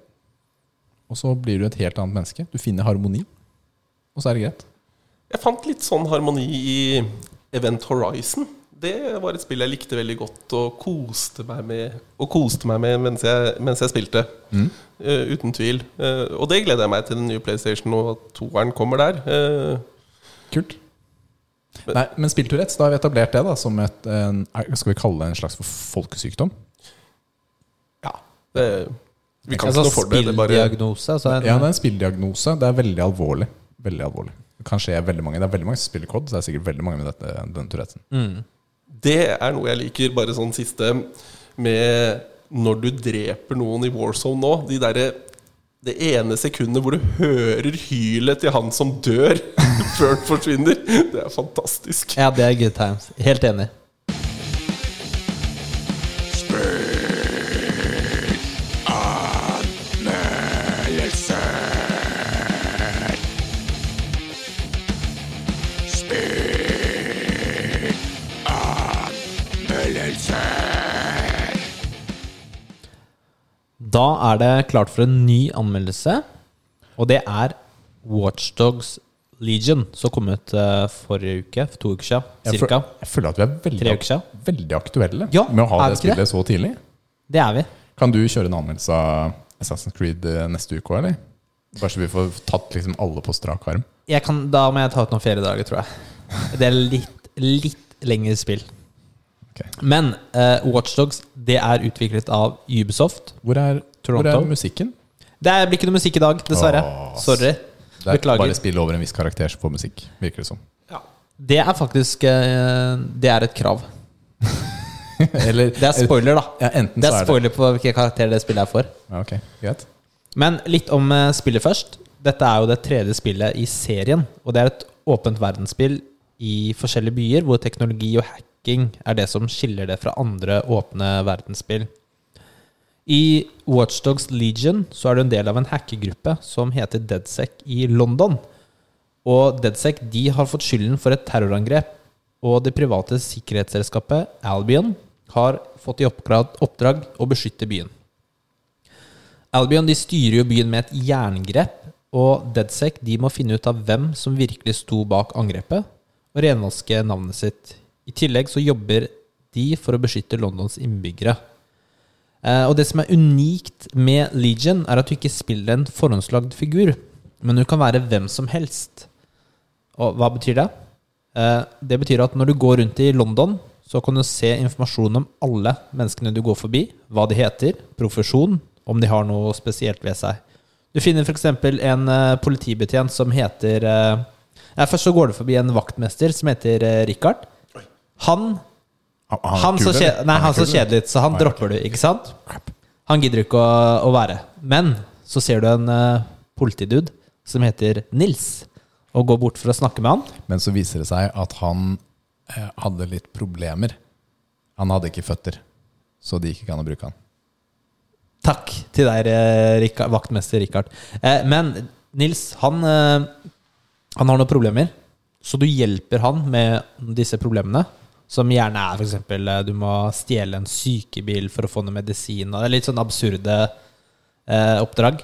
Og så blir du et helt annet menneske. Du finner harmoni, og så er det greit. Jeg fant litt sånn harmoni i Event Horizon. Det var et spill jeg likte veldig godt og koste meg med, og koste meg med mens, jeg, mens jeg spilte. Eh, uten tvil. Uh, og det gleder jeg meg til den nye PlayStation og at toeren kommer der. Uh, Kult. Nei, men spilltourettes, da har vi etablert det da som et en, Skal vi kalle det en slags folkesykdom? Det, vi kan Altså ikke noe for det. det er bare. Altså en, Ja, det er en spilldiagnose. Det er veldig alvorlig. Veldig alvorlig. Det kan skje veldig mange. Det er veldig mange som spiller COD, så det er sikkert veldig mange med dette, denne tourettesen. mm. det er noe jeg liker, bare sånn siste med når du dreper noen i Warzone nå. De derre det ene sekundet hvor du hører hylet til han som dør (laughs) før han forsvinner. Det er fantastisk. Ja, det er good times. Helt enig. Da er det klart for en ny anmeldelse, og det er Watchdogs Legion, som kom ut eh, forrige uke, for to uker siden, Jeg, cirka. føl- jeg føler at vi er veldig, siden. veldig aktuelle Ja, med å ha det spillet det? så tidlig. Det er vi. Kan du kjøre en anmeldelse av Assassin's Creed eh, neste uke òg, eller? Bare så vi får tatt liksom alle på strak arm. Jeg kan, da må jeg ta ut noen feriedager, tror jeg. Det er litt, litt lengre spill. Ok. Men uh, Watchdogs det er utviklet av Ubisoft. Hvor er, hvor er musikken? Det er- blir ikke noe musikk i dag, dessverre. Åh, Sorry. Det er Beklager. bare spill over en viss karakter som får musikk, virker det som. Det er faktisk uh, Det er et krav. (laughs) Eller Det er spoiler, da. Ja, enten Det så er spoiler det spoiler på hvilken karakter det spillet er for. ja, okay. greit. Men litt om uh, spillet først. Dette er jo det tredje spillet i serien. Og det er et åpent verdensspill i forskjellige byer, hvor teknologi og hacking er det som skiller det fra andre åpne verdensspill. I Watchdogs Legion så er du en del av en hackergruppe som heter DeadSec i London. Og DeadSec de har fått skylden for et terrorangrep. Og det private sikkerhetsselskapet Albion har fått i oppdrag, å beskytte byen. Albion de styrer jo byen med et jerngrep, og DeadSec de må finne ut av hvem som virkelig sto bak angrepet, og renvaske navnet sitt. I tillegg så jobber de for å beskytte Londons innbyggere. Eh, og det som er unikt med Legion, er at du ikke spiller en forhåndslagd figur, men du kan være hvem som helst. Og hva betyr det? Eh, det betyr at når du går rundt i London, så kan du se informasjon om alle menneskene du går forbi. Hva de heter, profesjon, om de har noe spesielt ved seg. Du finner f.eks. en eh, politibetjent som heter Først så går du forbi en vaktmester som heter Richard. Han, Han, han han, så, kje, nei, han så kjedelig ut, så han dropper du, ikke sant? Han gidder ikke å, å være. Men så ser du en uh, politidude som heter Nils, og går bort for å snakke med han. Men så viser det seg at han eh, hadde litt problemer. Han hadde ikke føtter, så de ikke kan bruke han. Takk til deg, eh, Rikard, vaktmester Rikard. Eh, men Nils, han, eh, han har noen problemer, så du hjelper han med disse problemene. Som gjerne er f.eks. du må stjele en sykebil for å få noe medisin. Det er litt sånn absurde eh, oppdrag.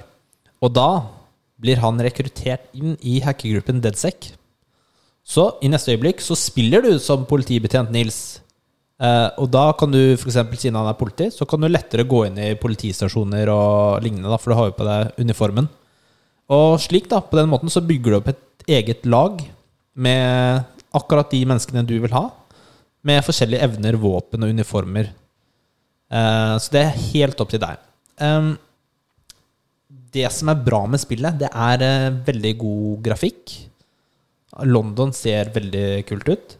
Og da blir han rekruttert inn i hackergruppen DeadSec. Så i neste øyeblikk så spiller du som politibetjent Nils. Eh, og da kan du, f.eks. siden han er politi, så kan du lettere gå inn i politistasjoner og lignende, da, for du har jo på deg uniformen. Og slik, da, på den måten, så bygger du opp et eget lag med akkurat de menneskene du vil ha, med forskjellige evner, våpen og uniformer. Eh, så det er helt opp til deg. Det som er bra med spillet, det er eh, veldig god grafikk. London ser veldig kult ut.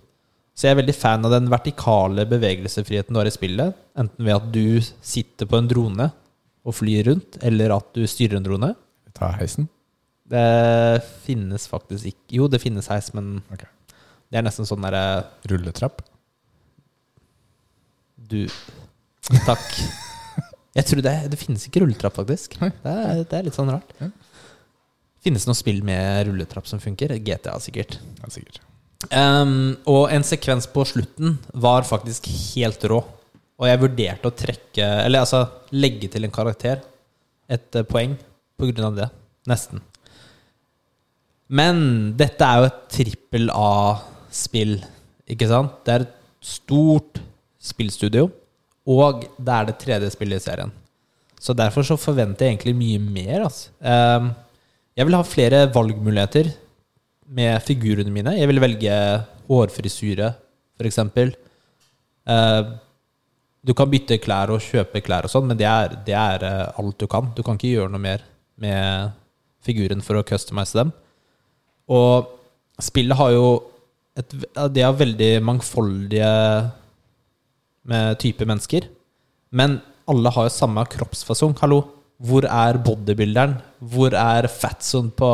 Så jeg er veldig fan av den vertikale bevegelsesfriheten du har i spillet. Enten ved at du sitter på en drone og flyr rundt, eller at du styrer en drone. Ta heisen. Det finnes faktisk ikke Jo, det finnes heis, men okay. det er nesten sånn derre Rulletrapp. Du Takk. Jeg tror det, det finnes ikke rulletrapp, faktisk. Det er, det er litt sånn rart. Ja. Finnes det noe spill med rulletrapp som funker? GTA, sikkert. Ja, sikkert. Um, og en sekvens på slutten var faktisk helt rå. Og jeg vurderte å trekke Eller altså legge til en karakter et eh, poeng på grunn av det. Nesten. Men dette er jo et trippel A-spill, ikke sant? Det er et stort spillstudio, og det er det tredje spillet i serien. Så derfor så forventer jeg egentlig mye mer. Altså. Ehm, jeg vil ha flere valgmuligheter med figurene mine. Jeg vil velge hårfrisyre, f.eks. Uh, du kan bytte klær og kjøpe klær og sånn, men det er, det er eh, alt du kan. Du kan ikke gjøre noe mer med figuren for å customize dem. Og spillet har jo et, Det har veldig mangfoldige med type mennesker. Men alle har jo samme kroppsfasong. Hallo, hvor er bodybuilderen? Hvor er fatson på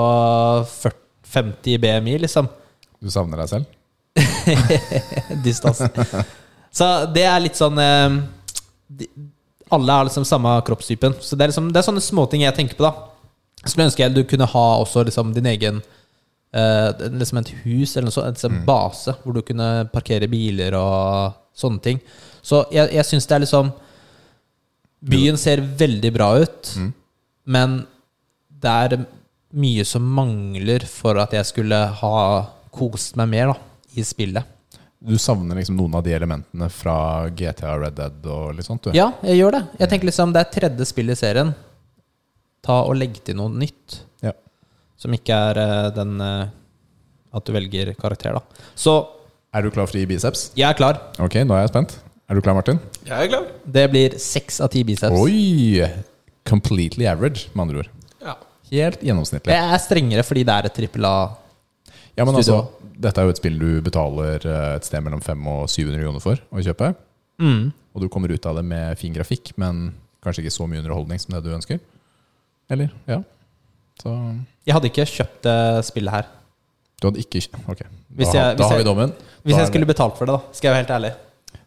40, 50 BMI, liksom? Du savner deg selv? (laughs) Distans. Så det er litt sånn eh, de, Alle har liksom samme kroppstypen. Så det er, liksom, det er sånne småting jeg tenker på, da. Skulle ønske jeg du kunne ha også liksom din egen eh, Liksom et hus eller noe sånt, en sånn base hvor du kunne parkere biler og sånne ting. Så jeg, jeg syns det er liksom Byen ser veldig bra ut, men det er mye som mangler for at jeg skulle ha kost meg mer da, i spillet. Du savner liksom noen av de elementene fra GTA Red Dead og litt sånt? du? Ja, jeg gjør det. Jeg tenker liksom Det er tredje spill i serien. Ta og Legg til noe nytt. Ja. Som ikke er eh, den eh, at du velger karakter, da. Så Er du klar for å gi biceps? jeg er klar. Ok, nå er jeg spent. Er du klar, Martin? Jeg er klar. Det blir seks av ti biceps. Oi! Completely average, med andre ord. Ja. Helt gjennomsnittlig. Det er strengere fordi det er et trippel A. Ja, men altså, Dette er jo et spill du betaler eh, et sted mellom 500 og 700 kroner for å kjøpe. Mm. Og du kommer ut av det med fin grafikk, men kanskje ikke så mye underholdning som det du ønsker. Eller? Ja. Så Jeg hadde ikke kjøpt det spillet her. du hadde ikke Ok, da, Hvis jeg- har- da hvis har vi dommen. Hvis Da jeg skulle betalt for det, da. Skal jeg være helt ærlig.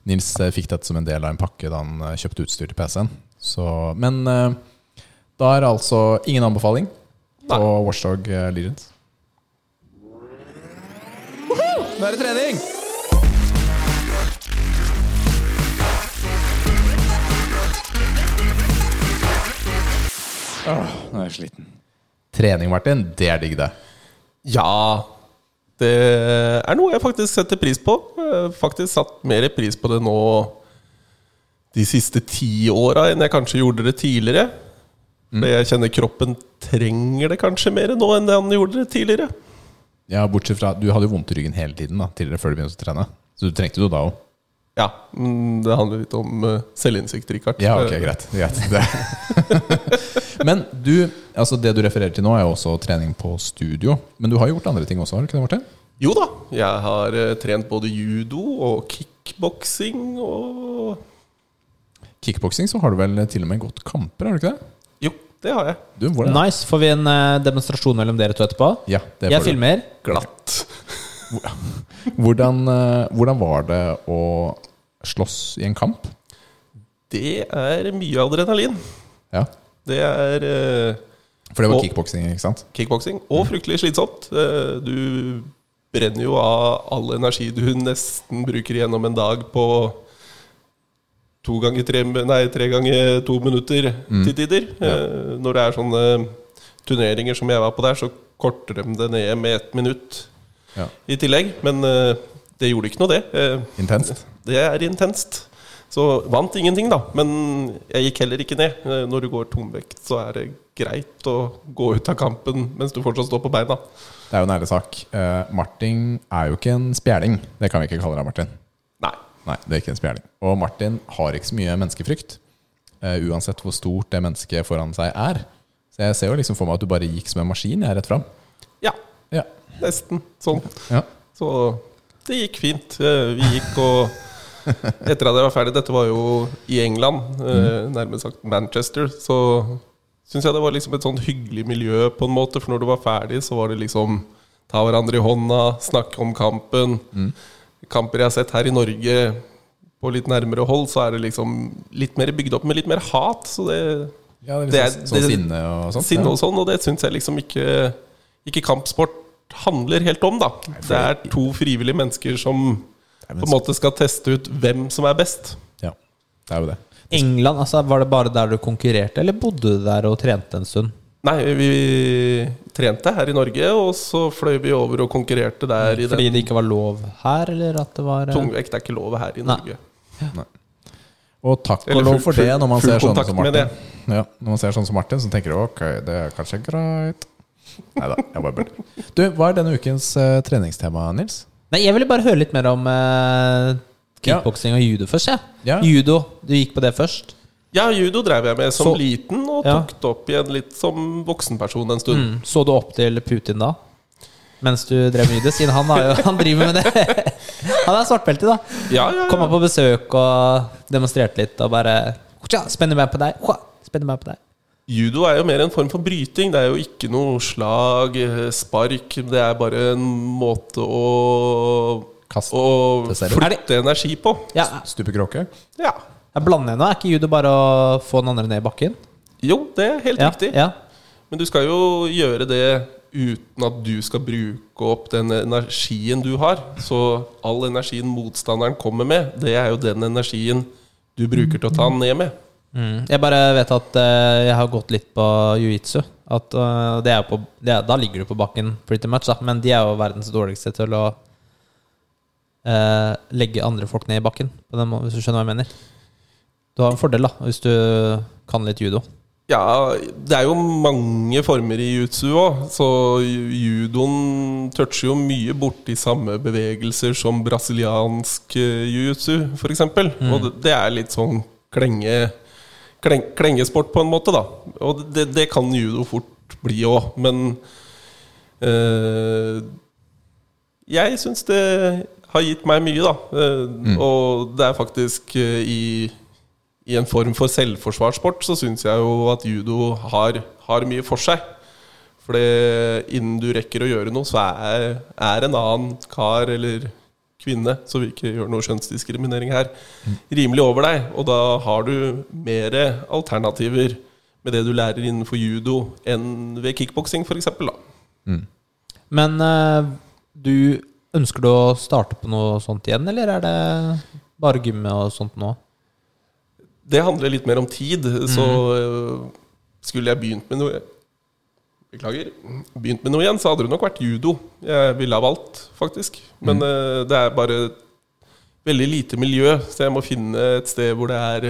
Nils eh, fikk dette som en del av en pakke da han eh, kjøpte utstyr til PC-en. Men eh, da er det altså ingen anbefaling på Nei. Watchdog Legends. Nå er det trening! Åh, nå er jeg sliten. Trening, Martin, det er digg, det. Ja, det er noe jeg faktisk setter pris på. Faktisk satt mer pris på det nå de siste ti åra enn jeg kanskje gjorde det tidligere. Mm. jeg kjenner kroppen trenger det kanskje mer nå enn det han gjorde det tidligere. Ja, bortsett fra Du hadde jo vondt i ryggen hele tiden da tidligere før du begynte å trene. Så du trengte det jo da òg. Ja, men det handler litt om uh, selvinnsikt, Rikard. Ja, ok, greit. greit. Det. (laughs) Men du, altså det du refererer til nå, er jo også trening på studio. Men du har gjort andre ting også, har du ikke det, Martin? Jo da, jeg har eh, trent både judo og kickboksing og Kickboksing så har du vel til og med gått kamper, har du ikke det? Jo, det har jeg. Du. Nice. Får vi en eh, demonstrasjon mellom dere to etterpå? Ja, det Jeg du. filmer. Glatt. Hvordan, eh, hvordan var det å slåss i en kamp? Det er mye adrenalin. Ja, Det er eh, For det var kickboksing, ikke sant? kickboksing, og fryktelig slitsomt. Eh, Du brenner jo av all energi du nesten bruker gjennom en dag på to ganger tre, nei, tre ganger to minutter til tider. Ja. Når det er sånne turneringer som jeg var på der, så korter de det ned med ett minutt Ja. i tillegg. Men eh, det gjorde ikke noe, det. Eh, Intenst. Det er intenst. Så vant ingenting, da. Men jeg gikk heller ikke ned. Eh, Når du går tomvekt, så er det greit å gå ut av kampen mens du fortsatt står på beina. Det er jo en ærlig sak. Uh, Martin er jo ikke en spjæling. Det kan vi ikke kalle deg, Martin. Nei. Nei, det er ikke en spjæling. Og Martin har ikke så mye menneskefrykt. Uh, uansett hvor stort det mennesket foran seg er. Så jeg ser jo liksom for meg at du bare gikk som en maskin jeg, er rett fram. Ja, Ja. nesten sånn. ja. Så det gikk fint. Eh, Vi gikk og Etter at jeg var ferdig Dette var jo i England, eh, nærmere sagt Manchester. Så syns jeg det var liksom et sånn hyggelig miljø, på en måte. For når du var ferdig, så var det liksom ta hverandre i hånda, snakke om kampen. Kamper jeg har sett her i Norge på litt nærmere hold, så er det liksom litt mer bygd opp med litt mer hat. Så det ja det er Det litt er- sånn, sånn det- sinne og sånt. sinne og sånn, og det syns jeg liksom ikke Ikke kampsport handler helt om, da. Det er to frivillige mennesker som på en måte skal teste ut hvem som er best. Ja, det er jo det. England, altså Var det bare der du konkurrerte, eller bodde du der og trente en stund? Nei, vi trente her i Norge, og så fløy vi over og konkurrerte der i Fordi den det ikke var lov her, eller at det var eh, Tungvekt er ikke lov her i Norge. Nei. Norge. Og takk og lov for det, når man ser sånn som Martin. Ja, når man ser sånn som Martin, så tenker du ok, det er kanskje greit. Nei da, jeg bare bøller. Du, hva er denne ukens uh, treningstema, Nils? Nei, jeg ville bare høre litt mer om uh, kickboksing og judo først. Ja. Ja. Judo, du gikk på det først? Ja, judo drev jeg med som Så- liten, og Ja. tok det opp igjen litt som voksenperson en stund. Mm. Så du opp til Putin da? Mens du drev med judo? Siden han, har jo, (laughs) han driver med det. (laughs) Han er svartbelte, da. Ja, ja, Kom ja. på besøk og demonstrerte litt og bare «Tja, Spenner meg på deg. Spenner meg på deg. Judo er jo mer en form for bryting. Det er jo ikke noe slag, eh, spark. Det er bare en måte å Kaste Å flytte energi på. Ja, Stupekråke? Ja. jeg blander nå. Er ikke judo bare å få den andre ned i bakken? Jo, det er helt Ja, riktig. ja. Men du skal jo gjøre det uten at du skal bruke opp den energien du har. Så all energien motstanderen kommer med, det er jo den energien du bruker til å ta den ned med. Mm. Jeg bare vet at uh, jeg har gått litt på jiu-jitsu. At, det er på, det er, da ligger du på bakken pretty much, da. Men de er jo verdens dårligste til å uh, legge andre folk ned i bakken, på den hvis du skjønner hva jeg mener. Du har en fordel, da, hvis du kan litt judo. Ja, det er jo mange former i jiu-jitsu òg, så judoen toucher jo mye borti samme bevegelser som brasiliansk jiu-jitsu, f.eks. Mm. Og det, er litt sånn klenge, kleng, klengesport, på en måte, da. Og det, det kan judo fort bli òg, men eh, Jeg syns det har gitt meg mye, da. Eh, mm. Og det er faktisk eh, i i en form for selvforsvarssport så syns jeg jo at judo har, har, mye for seg. For innen du rekker å gjøre noe, så er, er, en annen kar eller kvinne, så vi ikke gjør noe kjønnsdiskriminering her, rimelig over deg. Og da har du mer alternativer med det du lærer innenfor judo, enn ved kickboksing, f.eks. Mm. Men uh, du ønsker du å starte på noe sånt igjen, eller er det bare gymme og sånt nå? Det handler litt mer om tid. Så mm. skulle jeg begynt med noe Beklager. Begynt med noe igjen, så hadde det nok vært judo jeg ville ha valgt, faktisk. Men mm. uh, det er bare veldig lite miljø, så jeg må finne et sted hvor det er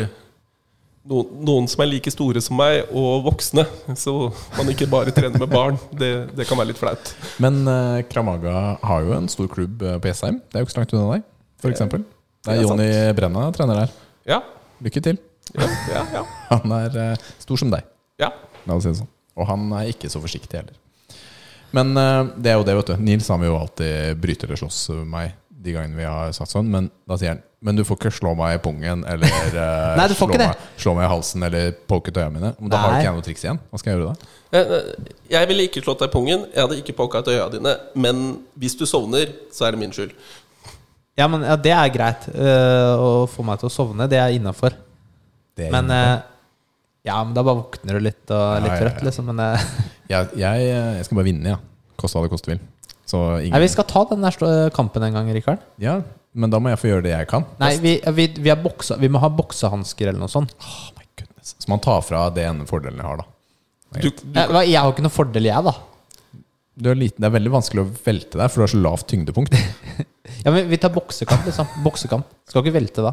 noen, noen, som er like store som meg, og voksne. Så man ikke bare trener med barn. Det, det kan være litt flaut. Men uh, Kramaga har jo en stor klubb på Jessheim. Det er jo ikke så langt unna deg, f.eks. Det er Jonny Brenna trener der. Ja, Lykke til. Ja, ja, ja. (laughs) Han er uh, stor som deg. Ja. La oss si det sånn. Og han er ikke så forsiktig heller. Men uh, det er jo det, vet du. Nils har jo alltid bryter eller slåss med meg de gangene vi har satt sånn. Men da sier han Men du får ikke slå meg i pungen eller uh, (laughs) Nei, du får slå, ikke det. Meg, slå meg i halsen eller poke til øya mine. Men da har ikke jeg noe triks igjen. Hva skal jeg gjøre da? Jeg ville ikke slått deg i pungen. Jeg hadde ikke poka til øya dine. Men hvis du sovner, så er det min skyld. Ja, men ja, det er greit. Uh, å få meg til å sovne, det er innafor. Men uh, Ja, men da bare våkner du litt og er litt ja, trøtt, ja, liksom. Men (laughs) uh, jeg, jeg, jeg, skal bare vinne, ja. Koste hva det koste vil. Ingen... Nei, vi skal ta den der kampen en gang, Rikard. Ja, men da må jeg få gjøre det jeg kan. Nei, vi, vi, vi, boksa, vi må ha boksehansker eller noe sånt. Oh, my goodness. Så man tar fra det ene fordelen jeg har, da. Du, du, jeg har ikke noen fordel, jeg, da. Liten, det er veldig vanskelig å velte deg, for du har så lavt tyngdepunkt. (laughs) Ja, men Vi tar boksekamp, liksom. Boksekamp. Skal ikke velte da.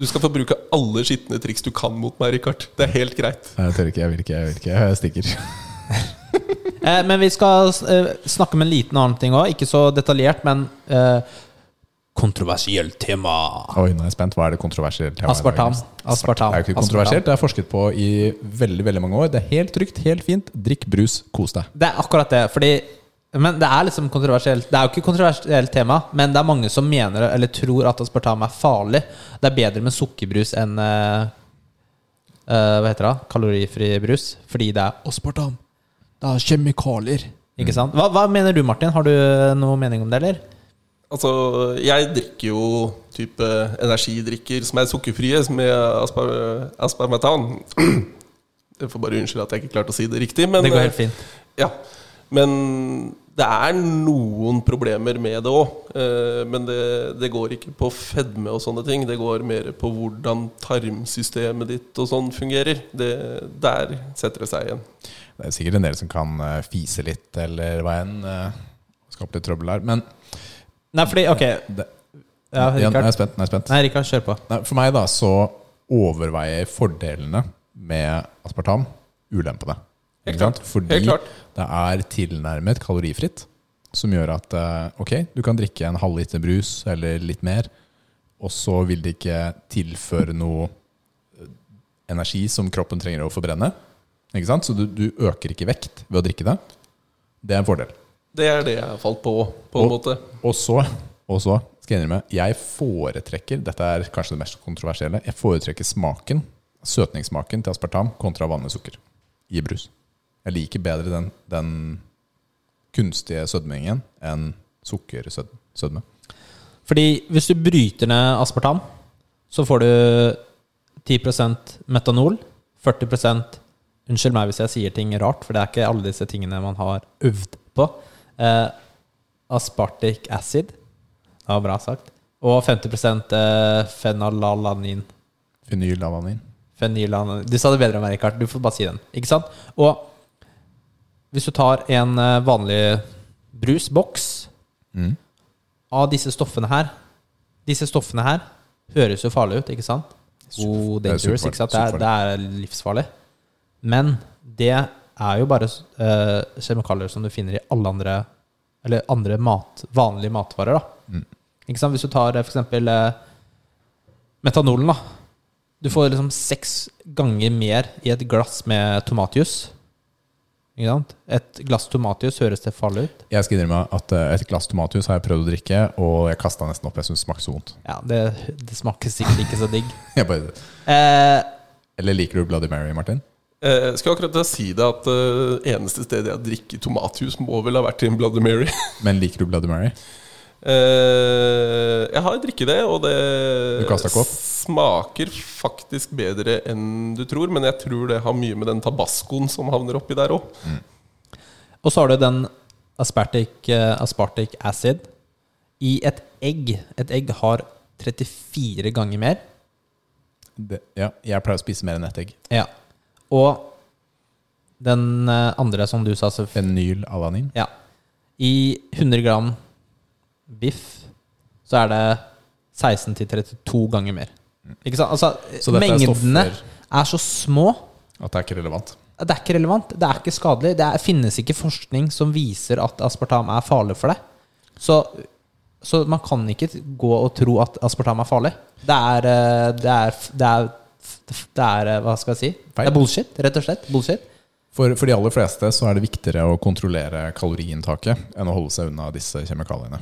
Du skal få bruke alle skitne triks du kan mot meg, Rikard. Det er helt greit. Nei, Jeg tør ikke, jeg vil ikke, jeg vil ikke. Jeg stikker. (laughs) eh, men vi skal eh, snakke om en liten annen ting òg. Ikke så detaljert, men eh, kontroversielt tema. Oi, nå er jeg spent. Hva er det kontroversielt tema? Aspartam. Aspartam. Det er jo ikke kontroversielt. Det er forsket på i veldig veldig mange år. Det er helt trygt, helt fint. Drikk brus, kos deg. Det er akkurat det. Fordi men det er liksom kontroversielt. Det er jo ikke kontroversielt tema, men det er mange som mener eller tror at aspartam er farlig. Det er bedre med sukkerbrus enn uh, Hva heter det? Kalorifri brus. Fordi det er aspartam. Det er kjemikalier. Ikke sant? Hva, hva, mener du, Martin? Har du noe mening om det, eller? Altså, jeg drikker jo type energidrikker som er sukkerfrie, med aspar asparmetan. (clears throat) Jeg får bare unnskylde at jeg ikke klarte å si det riktig. Men, det går helt fint. Ja, men det er noen problemer med det òg. Eh, men det, det, går ikke på fedme og sånne ting. Det går mer på hvordan tarmsystemet ditt og sånn fungerer. Det, der setter det seg igjen. Det er sikkert en del som kan eh, fise litt eller hva enn. Eh, skape litt trøbbel her. Men Nei, fordi Ok. Det, ja, Rikard. Jeg er spent. Er spent. Nei, Rikard, kjør på. Nei, for meg da så overveier fordelene med aspartam ulempene. Helt klart. Fordi Helt klart. Det er tilnærmet kalorifritt. Som gjør at eh, ok, du kan drikke en halvliter brus eller litt mer, og så vil det ikke tilføre noe eh, energi som kroppen trenger å forbrenne. Ikke sant? Så du, du øker ikke vekt ved å drikke det. Det er en fordel. Det er det jeg har falt på, på en måte. Og så, og så skal jeg innrømme, jeg foretrekker Dette er kanskje det mest kontroversielle. Jeg foretrekker smaken, søtningssmaken til aspartam kontra vanlig sukker i brus. Jeg liker bedre den, den kunstige sødmingen enn sukkersødme. Fordi hvis du bryter ned aspartam, så får du 10% metanol, 40 Unnskyld meg hvis jeg sier ting rart, for det er ikke alle disse tingene man har øvd på. Eh, aspartic acid. Det var bra sagt. Og 50 eh, fenalalanin. Fenylalanin. Fenylalanin. Du sa det bedre enn meg, Rikard. Du får bare si den. Ikke sant? Og Hvis du tar en eh, vanlig brusboks Mm. av disse stoffene her Disse stoffene her høres jo farlige ut, ikke sant? Oh, er dangerous, ikke sant? Det er, det er livsfarlig. Men det er jo bare uh, kjemikalier som du finner i alle andre Eller andre mat, vanlige matvarer, da. Mm. Ikke sant? Hvis du tar f.eks. for eksempel eh, metanolen, da. Du får liksom seks ganger mer i et glass med tomatjus. Ikke sant? Et glass tomatjus høres det farlig ut? Jeg skal innrømme at eh, et glass tomatjus har jeg prøvd å drikke, og jeg kasta nesten opp. Jeg syns det smaker så vondt. Ja, det, det smaker sikkert ikke så digg. (laughs) Jeg bare, Eh, eller liker du Bloody Mary, Martin? Eh, skal akkurat da si det at uh, eneste stedet jeg drikker tomatjus, må vel ha vært i en Bloody Mary. Men liker du Bloody Mary? Eh, jeg har drikket det, og det smaker faktisk bedre enn du tror. Men jeg tror det har mye med den tabascoen som havner oppi der òg. og så har du den aspartic, eh, aspartic acid i et egg. Et egg har 34 ganger mer. Det, ja, jeg pleier å spise mer enn ett egg. Ja. Og den eh, andre, som du sa, så Fenylalanin. Ja. I 100 gram biff så er det 16-32 ganger mer. Ikke sant? Altså, er mengdene er, stoffer- så små. At det er ikke relevant. Det er ikke relevant. Det er ikke skadelig. Det er, finnes ikke forskning som viser at aspartam er farlig for deg. Så, så man kan ikke gå og tro at aspartam er farlig. Det er eh, Det er, det er, det er eh, Hva skal jeg si? Det er bullshit, rett og slett. Bullshit. For, for de aller fleste så er det viktigere å kontrollere kaloriinntaket enn å holde seg unna disse kjemikaliene.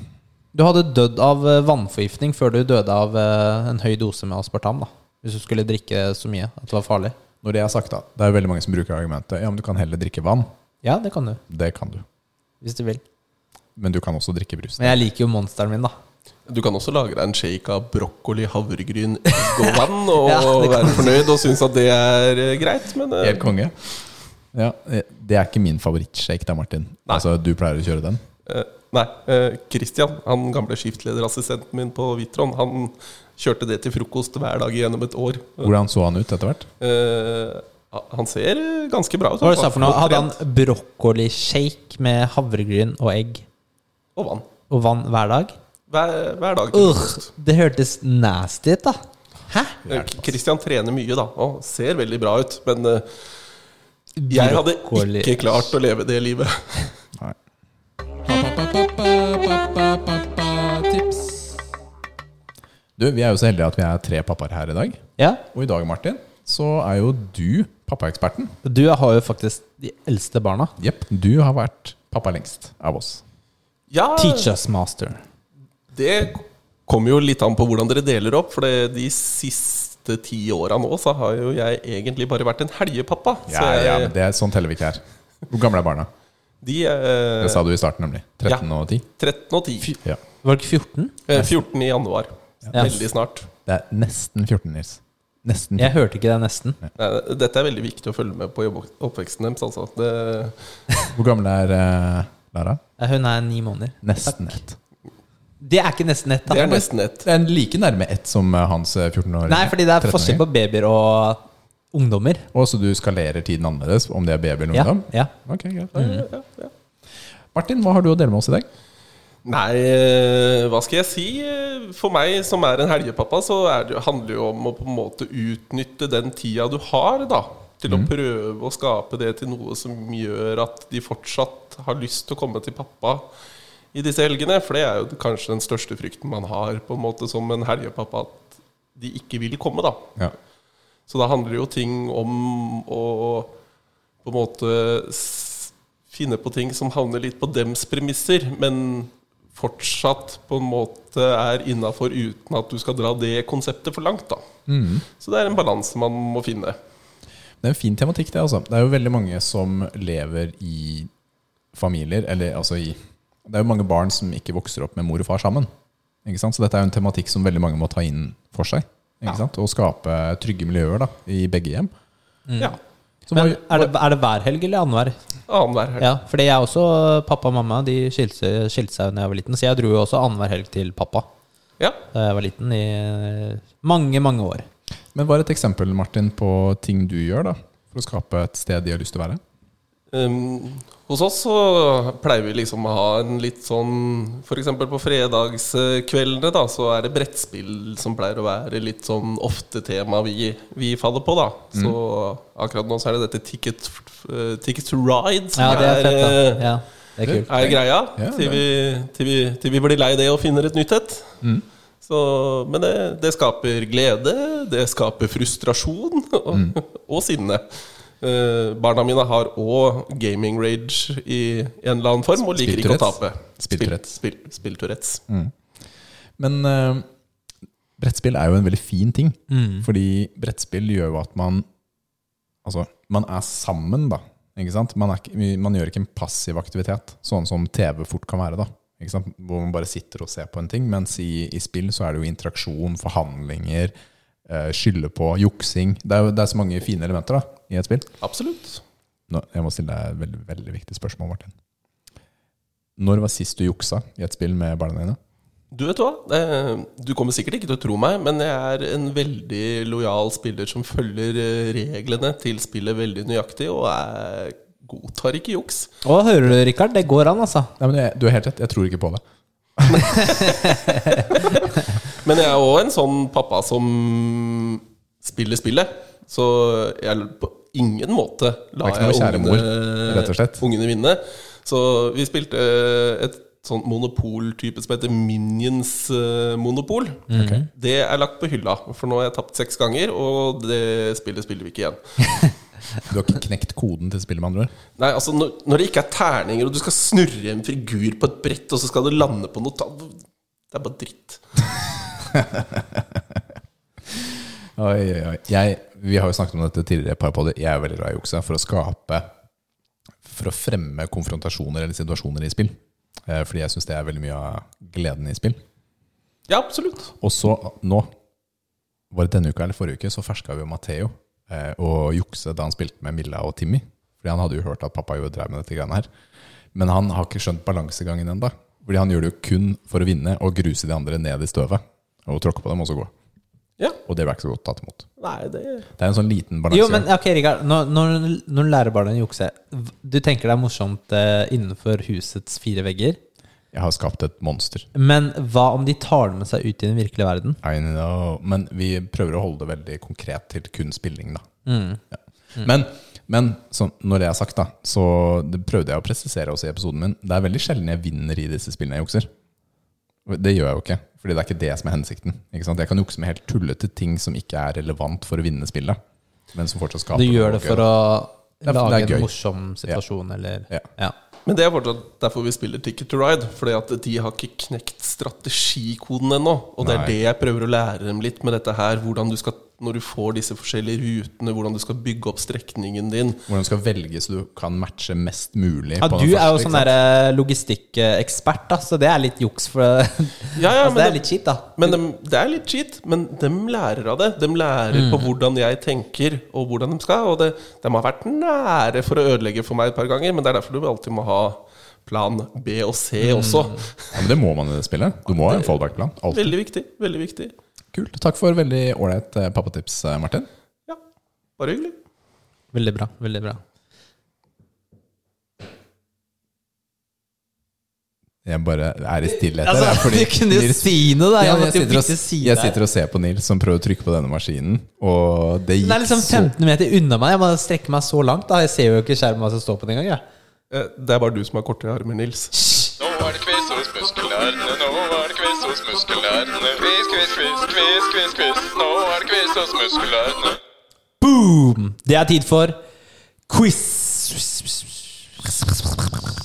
Du hadde dødd av eh, vannforgiftning før du døde av eh, en høy dose med aspartam. da Hvis du skulle drikke så mye at det var farlig. Når det er sagt, da, det er veldig mange som bruker argumentet Ja, men du kan heller drikke vann. Ja, det kan du. Det kan du. Hvis du vil. Men du kan også drikke brus. Men jeg liker jo monsteren min, da. Du kan også lage deg en shake av brokkoli, havregryn, egg og (laughs) vann og Ja, være fornøyd og synes at det er eh, greit. Men Helt konge. Ja, Det er ikke min favorittshake, da, Martin. Nei. Altså, Du pleier å kjøre den? eh, Nei. Kristian, Christian, han gamle skiftlederassistenten min på Vitron, han kjørte det til frokost hver dag gjennom et år. Hvordan så han ut etter hvert? Uh, han ser ganske bra ut. Hva sa for noe? Hadde han brokkolishake med havregryn og egg Og vann. og vann hver dag? Hver, hver dag. Uh, det hørtes nasty ut, da. Hæ? Kristian Christian trener mye, da, og ser veldig bra ut. Men uh, jeg hadde ikke klart å leve det livet. Nei. (laughs) Tips. Du, Vi er jo så heldige at vi er tre pappaer her i dag. Ja, Og i dag, Martin, så er jo du pappaeksperten. du har jo faktisk de eldste barna. Jepp. Du har vært pappa lengst av oss. Ja, Teach us, master. det kommer jo litt an på hvordan dere deler opp. For de siste ti åra nå så har jo jeg egentlig bare vært en helgepappa. Så Ja, jeg, ja, men det er Sånn teller vi ikke her. Hvor gamle er barna? De eh, Det sa du i starten, nemlig. 13 og 10. 13 og 10. Ja. Var det ikke 14? Eh, 14 i januar. Ja. Veldig snart. Det er nesten 14, Nils. Nesten. Jeg hørte ikke det nesten. Nei, Dette er veldig viktig å følge med på i opp- oppveksten deres. Altså. Det, (laughs) Hvor gammel er eh, Lara? Ja, Hun er ni måneder. Nesten Takk. ett. Det er ikke nesten ett, da. det er nesten ett. Det er like nærme ett som eh, hans 14 år. Nei, fordi det er forskjell på babyer og ungdommer. Og så du skalerer tiden annerledes, om det er baby eller ungdom? ja. Ok, greit. Ja, ja. Martin, hva har du å dele med oss i dag? Nei, eh, hva skal jeg si? Eh, For meg som er en helgepappa, så er det, handler det jo om å på en måte utnytte den tida du har, da. Til å prøve å skape det til noe som gjør at de fortsatt har lyst til å komme til pappa i disse helgene. For det er jo kanskje den største frykten man har på en måte som en helgepappa, at de ikke vil komme, da. Ja. Så da handler det jo ting om å på en måte finne på ting som havner litt på dems premisser, men fortsatt på en måte er innafor uten at du skal dra det konseptet for langt. da. Så det er en balanse man må finne. Det er en fin tematikk, det. altså Det er jo veldig mange som lever i familier Eller altså i Det er jo mange barn som ikke vokser opp med mor og far sammen. Ikke sant? Så dette er jo en tematikk som veldig mange må ta inn for seg. Ikke sant? Og skape trygge miljøer da i begge hjem. Ja. Så hva, Men er det, er det hver helg eller annenhver? Annenhver helg. Ja, fordi jeg også, pappa og mamma de skilte, skilte seg da jeg var liten, så jeg dro jo også annenhver helg til pappa Ja. da jeg var liten, i mange, mange år. men hva er et eksempel Martin, på ting du gjør da for å skape et sted de har lyst til å være? Um, hos oss så pleier vi liksom å ha en litt sånn F.eks. på fredagskveldene da Så er det brettspill som pleier å være litt sånn ofte tema vi, vi faller på. da Så akkurat nå så er det dette Ticket, uh, ticket to Ride som Ja, det er fett, da. eh, Ja, det er kult. er greia. Ja, til, vi, til, vi, til vi blir lei det og finner et nytt et. Så, men det, det skaper glede, det skaper frustrasjon (laughs) og, og sinne. Eh, barna mine har òg gaming rage i en eller annen form og liker ikke å tape. Spill, spill, Mm. Men uh, brettspill er jo en veldig fin ting. Fordi brettspill gjør jo at man Altså, man er sammen, da. Ikke sant? Man, er, man gjør ikke en passiv aktivitet, sånn som TV fort kan være. da ikke sant? Hvor man bare sitter og ser på en ting. Mens i, i spill så er det jo interaksjon, forhandlinger, eh, skylde på, juksing. Det er, det er så mange fine elementer da i et spill. Absolutt. Nå, jeg må stille deg et veldig, veldig viktig spørsmål, Martin. Når var sist du juksa i et spill med barna dine? Du vet hva? Eh, Du kommer sikkert ikke til å tro meg, men jeg er en veldig lojal spiller som følger eh, reglene til spillet veldig nøyaktig, og jeg godtar ikke juks. Å, hører du, Rikard? Det går an, altså. Nei, men jeg, Du har helt rett, jeg tror ikke på det. (laughs) Men jeg er òg en sånn pappa som spiller spillet. Så jeg ingen måte noe jeg ungene, ungene vinne. Så vi spilte et sånt monopoltype som heter Minions eh, Monopol. Okay. Det er lagt på hylla, for nå har jeg tapt seks ganger, og det spillet spiller vi ikke igjen. (laughs) Du har ikke knekt koden til spillet, med andre ord? Nei, altså når, når det ikke er terninger, og du skal snurre en figur på et brett, og så skal det lande på noe Det er bare dritt. (laughs) Oi, oi, oi. Jeg, vi har jo snakket om dette tidligere, i par podder. Jeg er veldig glad i jukse for å skape For å fremme konfrontasjoner eller situasjoner i spill. Eh, Fordi jeg syns det er veldig mye av gleden i spill. Ja, absolutt. Og så nå, var det denne uka eller forrige uke, så ferska vi jo Matheo eh, og jukse da han spilte med Milla og Timmy. Fordi han hadde jo hørt at pappa jo drev med dette greiene her. Men han har ikke skjønt balansegangen ennå. Fordi han gjør det jo kun for å vinne og gruse de andre ned i støvet. Og tråkke på dem og så gå. Ja. Og det ble ikke så godt tatt imot. Nei, det Det er en sånn liten balanse. Jo, men ok, Rikard. Når, når, når du lærer barna å jukse, du tenker det er morsomt eh, innenfor husets fire vegger. Jeg har skapt et monster. Men hva om de tar det med seg ut i den virkelige verden? I know. Men vi prøver å holde det veldig konkret til kun spilling, da. Mm. Ja. Men, men så når det er sagt, da, så det prøvde jeg å presisere også i episoden min. Det er veldig sjelden jeg vinner i disse spillene jeg jukser. Det gjør jeg jo ikke, Fordi det er ikke det som er hensikten. Ikke sant? Jeg kan jukse med helt tullete ting som ikke er relevant for å vinne spillet. Men som fortsatt skaper Du gjør det for å Det er- det lage er gøy. en morsom situasjon, eller Ja. ja. Men det er fortsatt derfor vi spiller Ticket to Ride. Fordi at de har ikke knekt strategikoden ennå. Og det er Nei. det jeg prøver å lære dem litt med dette her. Hvordan du skal, når du får disse forskjellige rutene, hvordan du skal bygge opp strekningen din. Hvordan du skal velge så du kan matche mest mulig. ja, på du den er jo sånn der logistikkekspert, da, så det er litt juks. For (laughs) Ja, ja, altså, men det er de, litt cheat, da. Men de, det er litt cheat, men de lærer av det. De lærer på hvordan jeg tenker, og hvordan de skal. Og det, de har vært nære for å ødelegge for meg et par ganger, men det er derfor du alltid må ha plan B og C også. Ja, men det må man i det spillet. Du må ha en fallback-plan. Veldig viktig. veldig viktig Kult. Takk for veldig ålreit eh, pappatips, eh, Martin. Ja, bare hyggelig. Veldig bra. veldig bra Jeg bare er i stillhet. Altså, du kunne jo Nils- si noe, da! Jeg jeg, sitter og, si jeg sitter og ser på Nils som prøver å trykke på denne maskinen, og det gikk så Den er liksom 15 meter unna meg. Jeg må strekke meg så langt. da Jeg ser jo ikke skjermen hva som står på den engang. Eh, Det er bare du som har kortere armer, Nils. Nå er det quiz Quiz, quiz, quiz, quiz, quiz, quiz. Nå er det quiz hos muskulærene. Boom! Det er tid for quiz.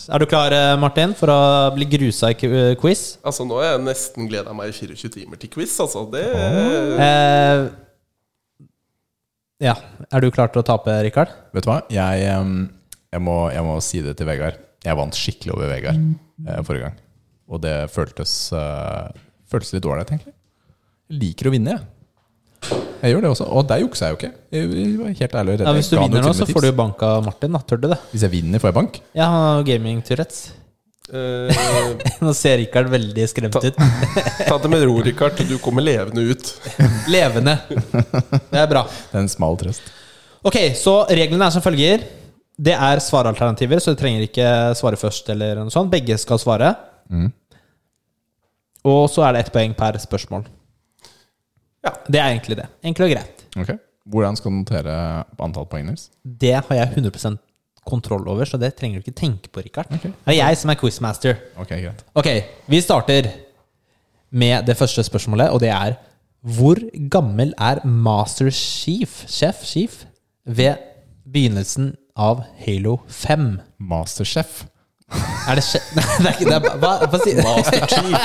Er du klar, eh, Martin, for å bli grusa i ku- quiz? Altså, nå har jeg nesten gleda meg i 24 timer til quiz, altså. Det Eh, ja. Er du klar til å tape, Rikard? Vet du hva? Jeg, jeg, må, jeg må si det til Vegard. Jeg vant skikkelig over Vegard eh, forrige gang. Og det føltes, eh, føltes litt ålreit, egentlig. Liker å vinne, jeg. Jeg gjør det også. Og der juksa jeg jo ikke. Jeg var helt ærlig. Ja, hvis du vinner nå, så får du jo bank av Martin. da Tør du det? Hvis jeg vinner, får jeg bank? Ja, han har gaming Tourettes. Uh, (laughs) Nå ser Rikard veldig skremt ut. (laughs) Ta det med ro, Rikard. Du kommer levende ut. (laughs) Levende. Det er bra. Det er en smal trøst. Ok, så reglene er som følger. Det er svaralternativer, så du trenger ikke svare først. eller noe sånt. Begge skal svare. Mm. Og så er det ett poeng per spørsmål. Ja. Det er egentlig det. Enkelt og greit. Ok. Hvordan skal du notere antall poeng, Nils? Det har jeg 100% kontroll over, så det trenger du ikke tenke på, Rikard. Det er jeg som er quizmaster. Ok, greit. Ok, vi starter med det første spørsmålet, og det er Hvor gammel er Master Chief, Chef, Chief ved begynnelsen av Halo 5? Masterchef. Er det chef? (laughs) Nei, det er ikke det. er- Hva, hva sier Master Chief.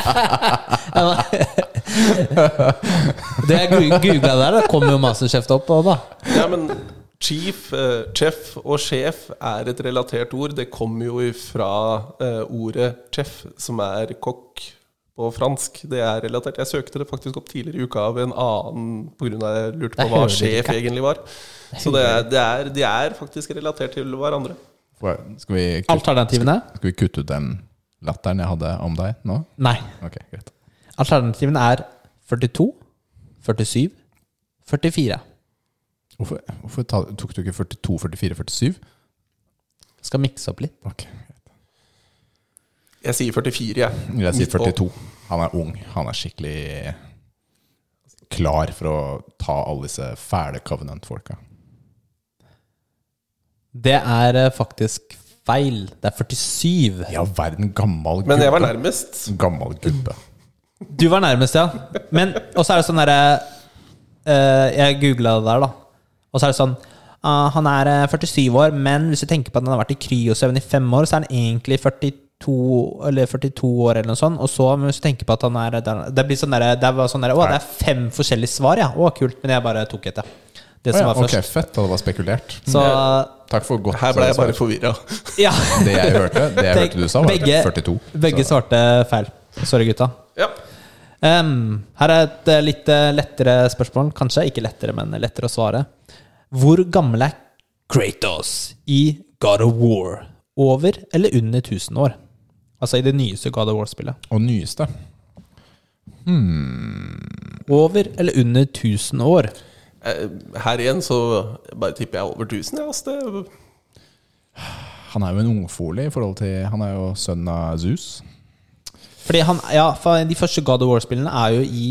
(laughs) (laughs) Det jeg googla der, da kom jo Masterchef opp, òg, da. Ja, men chief, eh, chef og sjef er et relatert ord. Det kommer jo fra eh, ordet chef, som er kokk på fransk. Det er relatert. Jeg søkte det faktisk opp tidligere i uka av en annen pga. jeg lurte på hva sjef egentlig var. Så det er, det er, de er faktisk relatert til hverandre. Skal vi, kutte, Alternativene? skal vi kutte ut den latteren jeg hadde om deg nå? Nei. Ok, greit. Alternativene er 42, 47, 44. Hvorfor, hvorfor ta, tok du ikke 42, 44, 47? Skal mikse opp litt. Ok, Jeg sier 44, jeg. Jeg sier 42. Han er ung. Han er skikkelig klar for å ta alle disse fæle Covenant-folka. Det er eh, faktisk feil. Det er 47. Ja, verden, gammal gubbe. Men jeg var nærmest. Gammal gubbe. Du var nærmest, ja. Men Og så er det sånn derre eh, Jeg googla det der, da. Og så er det sånn ah, Han er eh, 47 år, men hvis du tenker på at han har vært i kryosøvn i fem år, så er han egentlig 42 eller 42 år, eller noe sånt. Og så, men hvis du tenker på at han er Det blir sånn derre Det var sånn derre Å, det er fem forskjellige svar, ja. Å, kult. Men jeg bare tok et, ja. Det som ja, var ok, først. fett. Da det var spekulert. Så Takk for godt Her ble jeg bare svar. forvirra. (laughs) ja. Det jeg hørte, det jeg hørte du sa, var Begge- 42. Begge Så- svarte feil. Sorry, gutta. Ja. Em, her er et eh, litt eh, lettere spørsmål. Kanskje ikke lettere, men lettere å svare. Hvor gammel er Kratos i God of War? Over eller under 1000 år? Altså i det nyeste God of War-spillet. Og nyeste. Over eller under 1000 år? Eh, Her igjen så bare tipper jeg over 1000. Ja, altså Han er jo en ungfole i forhold til Han er jo sønn av Zeus. Fordi han, ja, for De første God of War-spillene er jo i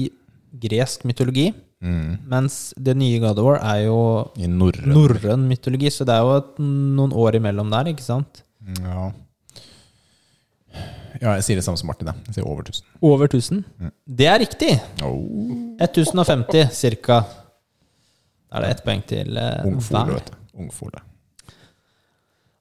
gresk mytologi. Mens det nye God of War er jo I norrøn. mytologi. Så det er jo et, noen år imellom der, ikke sant? Ja. ja, jeg sier det samme som Martin. Jeg, jeg sier over 1000. Over 1000. Det er riktig! Oh, 1050 cirka. Da er det ett poeng til eh, ungfole, hver. Ungfole.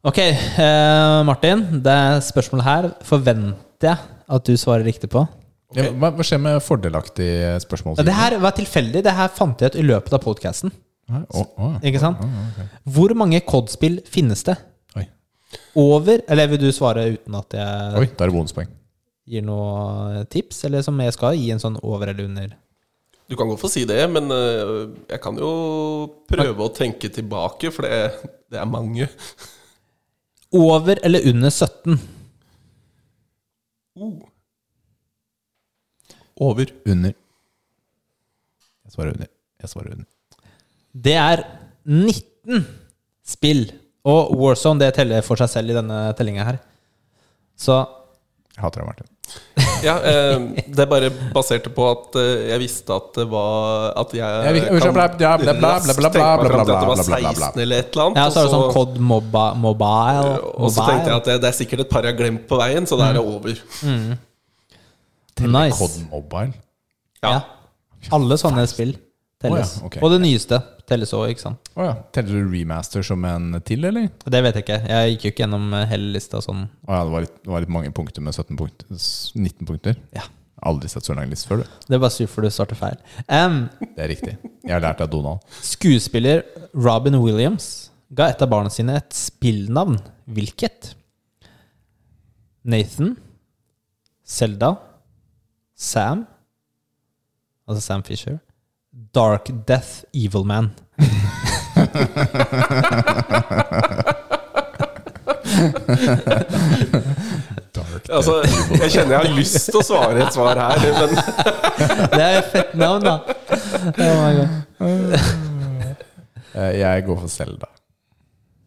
Ok, eh, Martin. Det spørsmålet her forventer jeg at du svarer riktig på. Okay. hva, hva skjer med fordelaktig spørsmål? Det her var tilfeldig. Det her fant jeg ut i løpet av podkasten. Oh, oh. Ikke sant? Å, ok. Hvor mange COD-spill finnes det? Oi. Over Eller vil du svare uten at jeg Oi, da er det bonuspoeng. gir noe tips? Eller som jeg skal gi en sånn over eller under? du kan godt få si det, men eh, jeg kan jo prøve å tenke tilbake, for det, det er mange. Over eller under 17? Uh. Over. Under. Jeg svarer under. Jeg svarer under. Det er 19 spill. Og Warzone det teller for seg selv i denne tellinga her. Så Jeg hater deg, Martin. Ja, eh, det er bare baserte på at eh, jeg visste at det var At jeg Jeg bla, raskt tenke meg fram til at det var bla, bla, bla. 16 eller et eller annet. ja, så er det sånn COD moba, Mobile. Og så tenkte jeg at det, det er sikkert et par jeg har glemt på veien, så da er det over. Nice. Cod Mobile. Ja. Alle sånne spill telles. Oh, ja, okay. Og det nyeste telles òg, ikke sant. Oh, ja. Teller du remaster som en til, eller? Det vet jeg ikke. Jeg gikk jo ikke gjennom eh, hele lista sånn. Å ja, det var, litt, det var litt mange punkter med 17 punkter. 19 punkter. Ja. Aldri sett så lang liste før, du. Det er bare sur for du starter feil. Um, Det er riktig. Jeg har lært av Donald. skuespiller Robin Williams ga et av barna sine et spillnavn. Hvilket? Nathan, Selda, Sam Altså Sam Fisher. Dark Death Evil Man. Dark (laughs) Altså, jeg kjenner jeg har lyst til å svare et svar her, men (laughs) Det er et fett navn, da. Oh my God. Eh, Jeg går for Selda.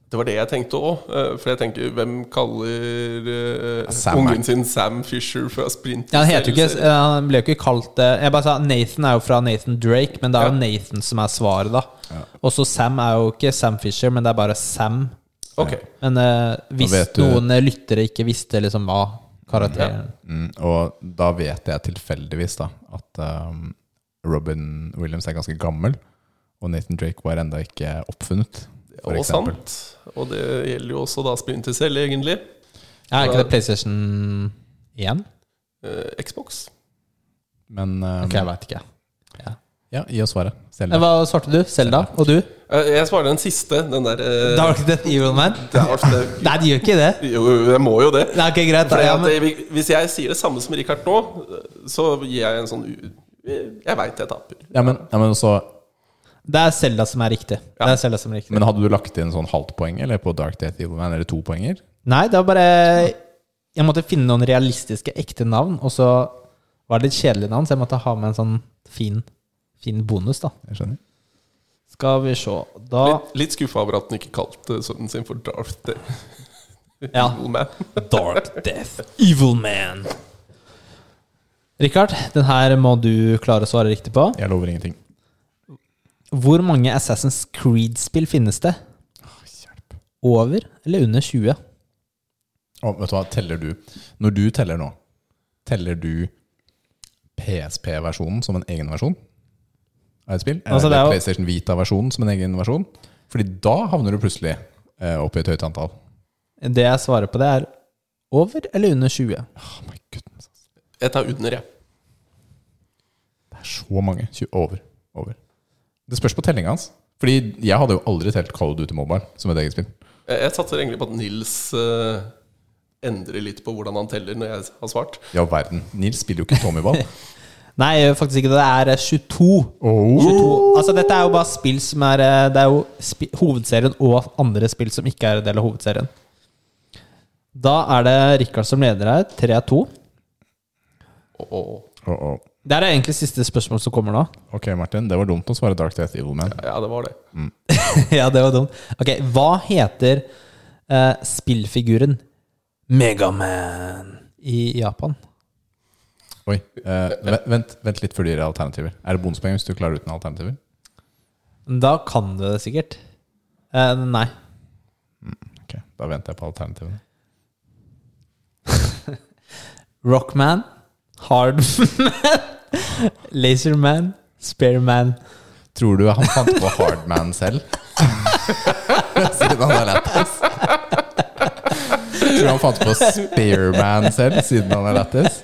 Det var det jeg tenkte òg. For jeg tenker, hvem kaller eh, Sam er- ungen sin Sam Fisher fra Sprint? Ja, han, heter jo ikke, han ble jo ikke kalt det Jeg bare sa Nathan er jo fra Nathan Drake, men det er jo Ja. Nathan som er svaret, da. Og så Sam er jo ikke Sam Fisher, men det er bare Sam. Okay. Men uh, hvis noen eh, lyttere ikke visste liksom hva karakteren Mm, og da vet jeg tilfeldigvis da at um, Robin Williams er ganske gammel, og Nathan Drake var enda ikke oppfunnet. For Og eksempel. sant. Og det gjelder jo også da Splinter selv, egentlig. Er ikke det PlayStation 1? Eh, Xbox. Men um, Ok, jeg veit ikke. ja, gi oss svaret. Eh, Selda. Hva svarte du? Selda? Og du? Eh, Jeg svarer den siste. Den der eh, Dark Death Evil Man? (laughs) Dark Death- Nei, de gjør ikke det. Jo, jeg må jo det. Nei, ok, greit. Fordi Ja, at men, det- Hvis jeg sier det samme som Richard nå, så gir jeg en sånn u- Jeg veit jeg taper. Ja, men, ja, men, så, det er Selda som er riktig. Det er Zelda som er riktig. men hadde du lagt inn sånn halvt poeng eller på Dark Death Evil Man, eller to poenger? Nei, det var bare Jeg måtte finne noen realistiske, ekte navn, og så var det litt kjedelige navn, så jeg måtte ha med en sånn fin, fin bonus, da. Jeg skjønner. Skal vi se Da Litt, litt skuffa over at han ikke kalte sønnen sin for Darth Death. Ja. Evil Man. (laughs) Dark Death Evil Man. Richard, den her må du klare å svare riktig på. Jeg lover ingenting. Hvor mange Assassin's Creed-spill finnes det? Hjelp. Over eller under 20? Oh, vet du hva, teller du Når du teller nå, teller du PSP-versjonen som en egen versjon av et spill? Altså, Eller er jo- PlayStation Vita-versjonen som en egen versjon? Fordi da havner du plutselig eh, opp i et høyt antall. Det jeg svarer på, det er over eller under 20. Oh my goodness. Jeg tar under, jeg. Det er så mange. 20, over. over. Det spørs på tellinga hans. Fordi jeg hadde jo aldri telt Call of Duty Mobile som et eget spill. Jeg, jeg satser egentlig på at Nils uh, endrer litt på hvordan han teller når jeg har svart. Ja, verden. Nils spiller jo ikke Tommyball. (laughs) Nei, jeg gjør faktisk ikke det. Det er eh, 22. oh. 22. Altså, dette er jo bare spill som er eh, Det er jo hovedserien og andre spill som ikke er en del av hovedserien. Da er det Rikard som leder her. 3-2. Og, og, Oh, oh. Det er egentlig siste spørsmål som kommer nå. Ok, Martin. Det var dumt å svare Dark Death Evil Man. ja, det var det. (laughs) ja, det var dumt. Ok, Hva heter eh, spillfiguren Megaman i Japan? Oi. Eh, vent, vent, litt før du gir alternativer. Er det bonuspoeng hvis du klarer uten alternativer? Da kan du det sikkert. Eh, nei. Ok, Da venter jeg på alternativene. (laughs) Rockman, Hardman, (laughs) Laserman, Spareman. Tror du han fant på Hardman selv? (laughs) siden han er lættis? Tror du han fant på Spearman selv, siden han er lættis?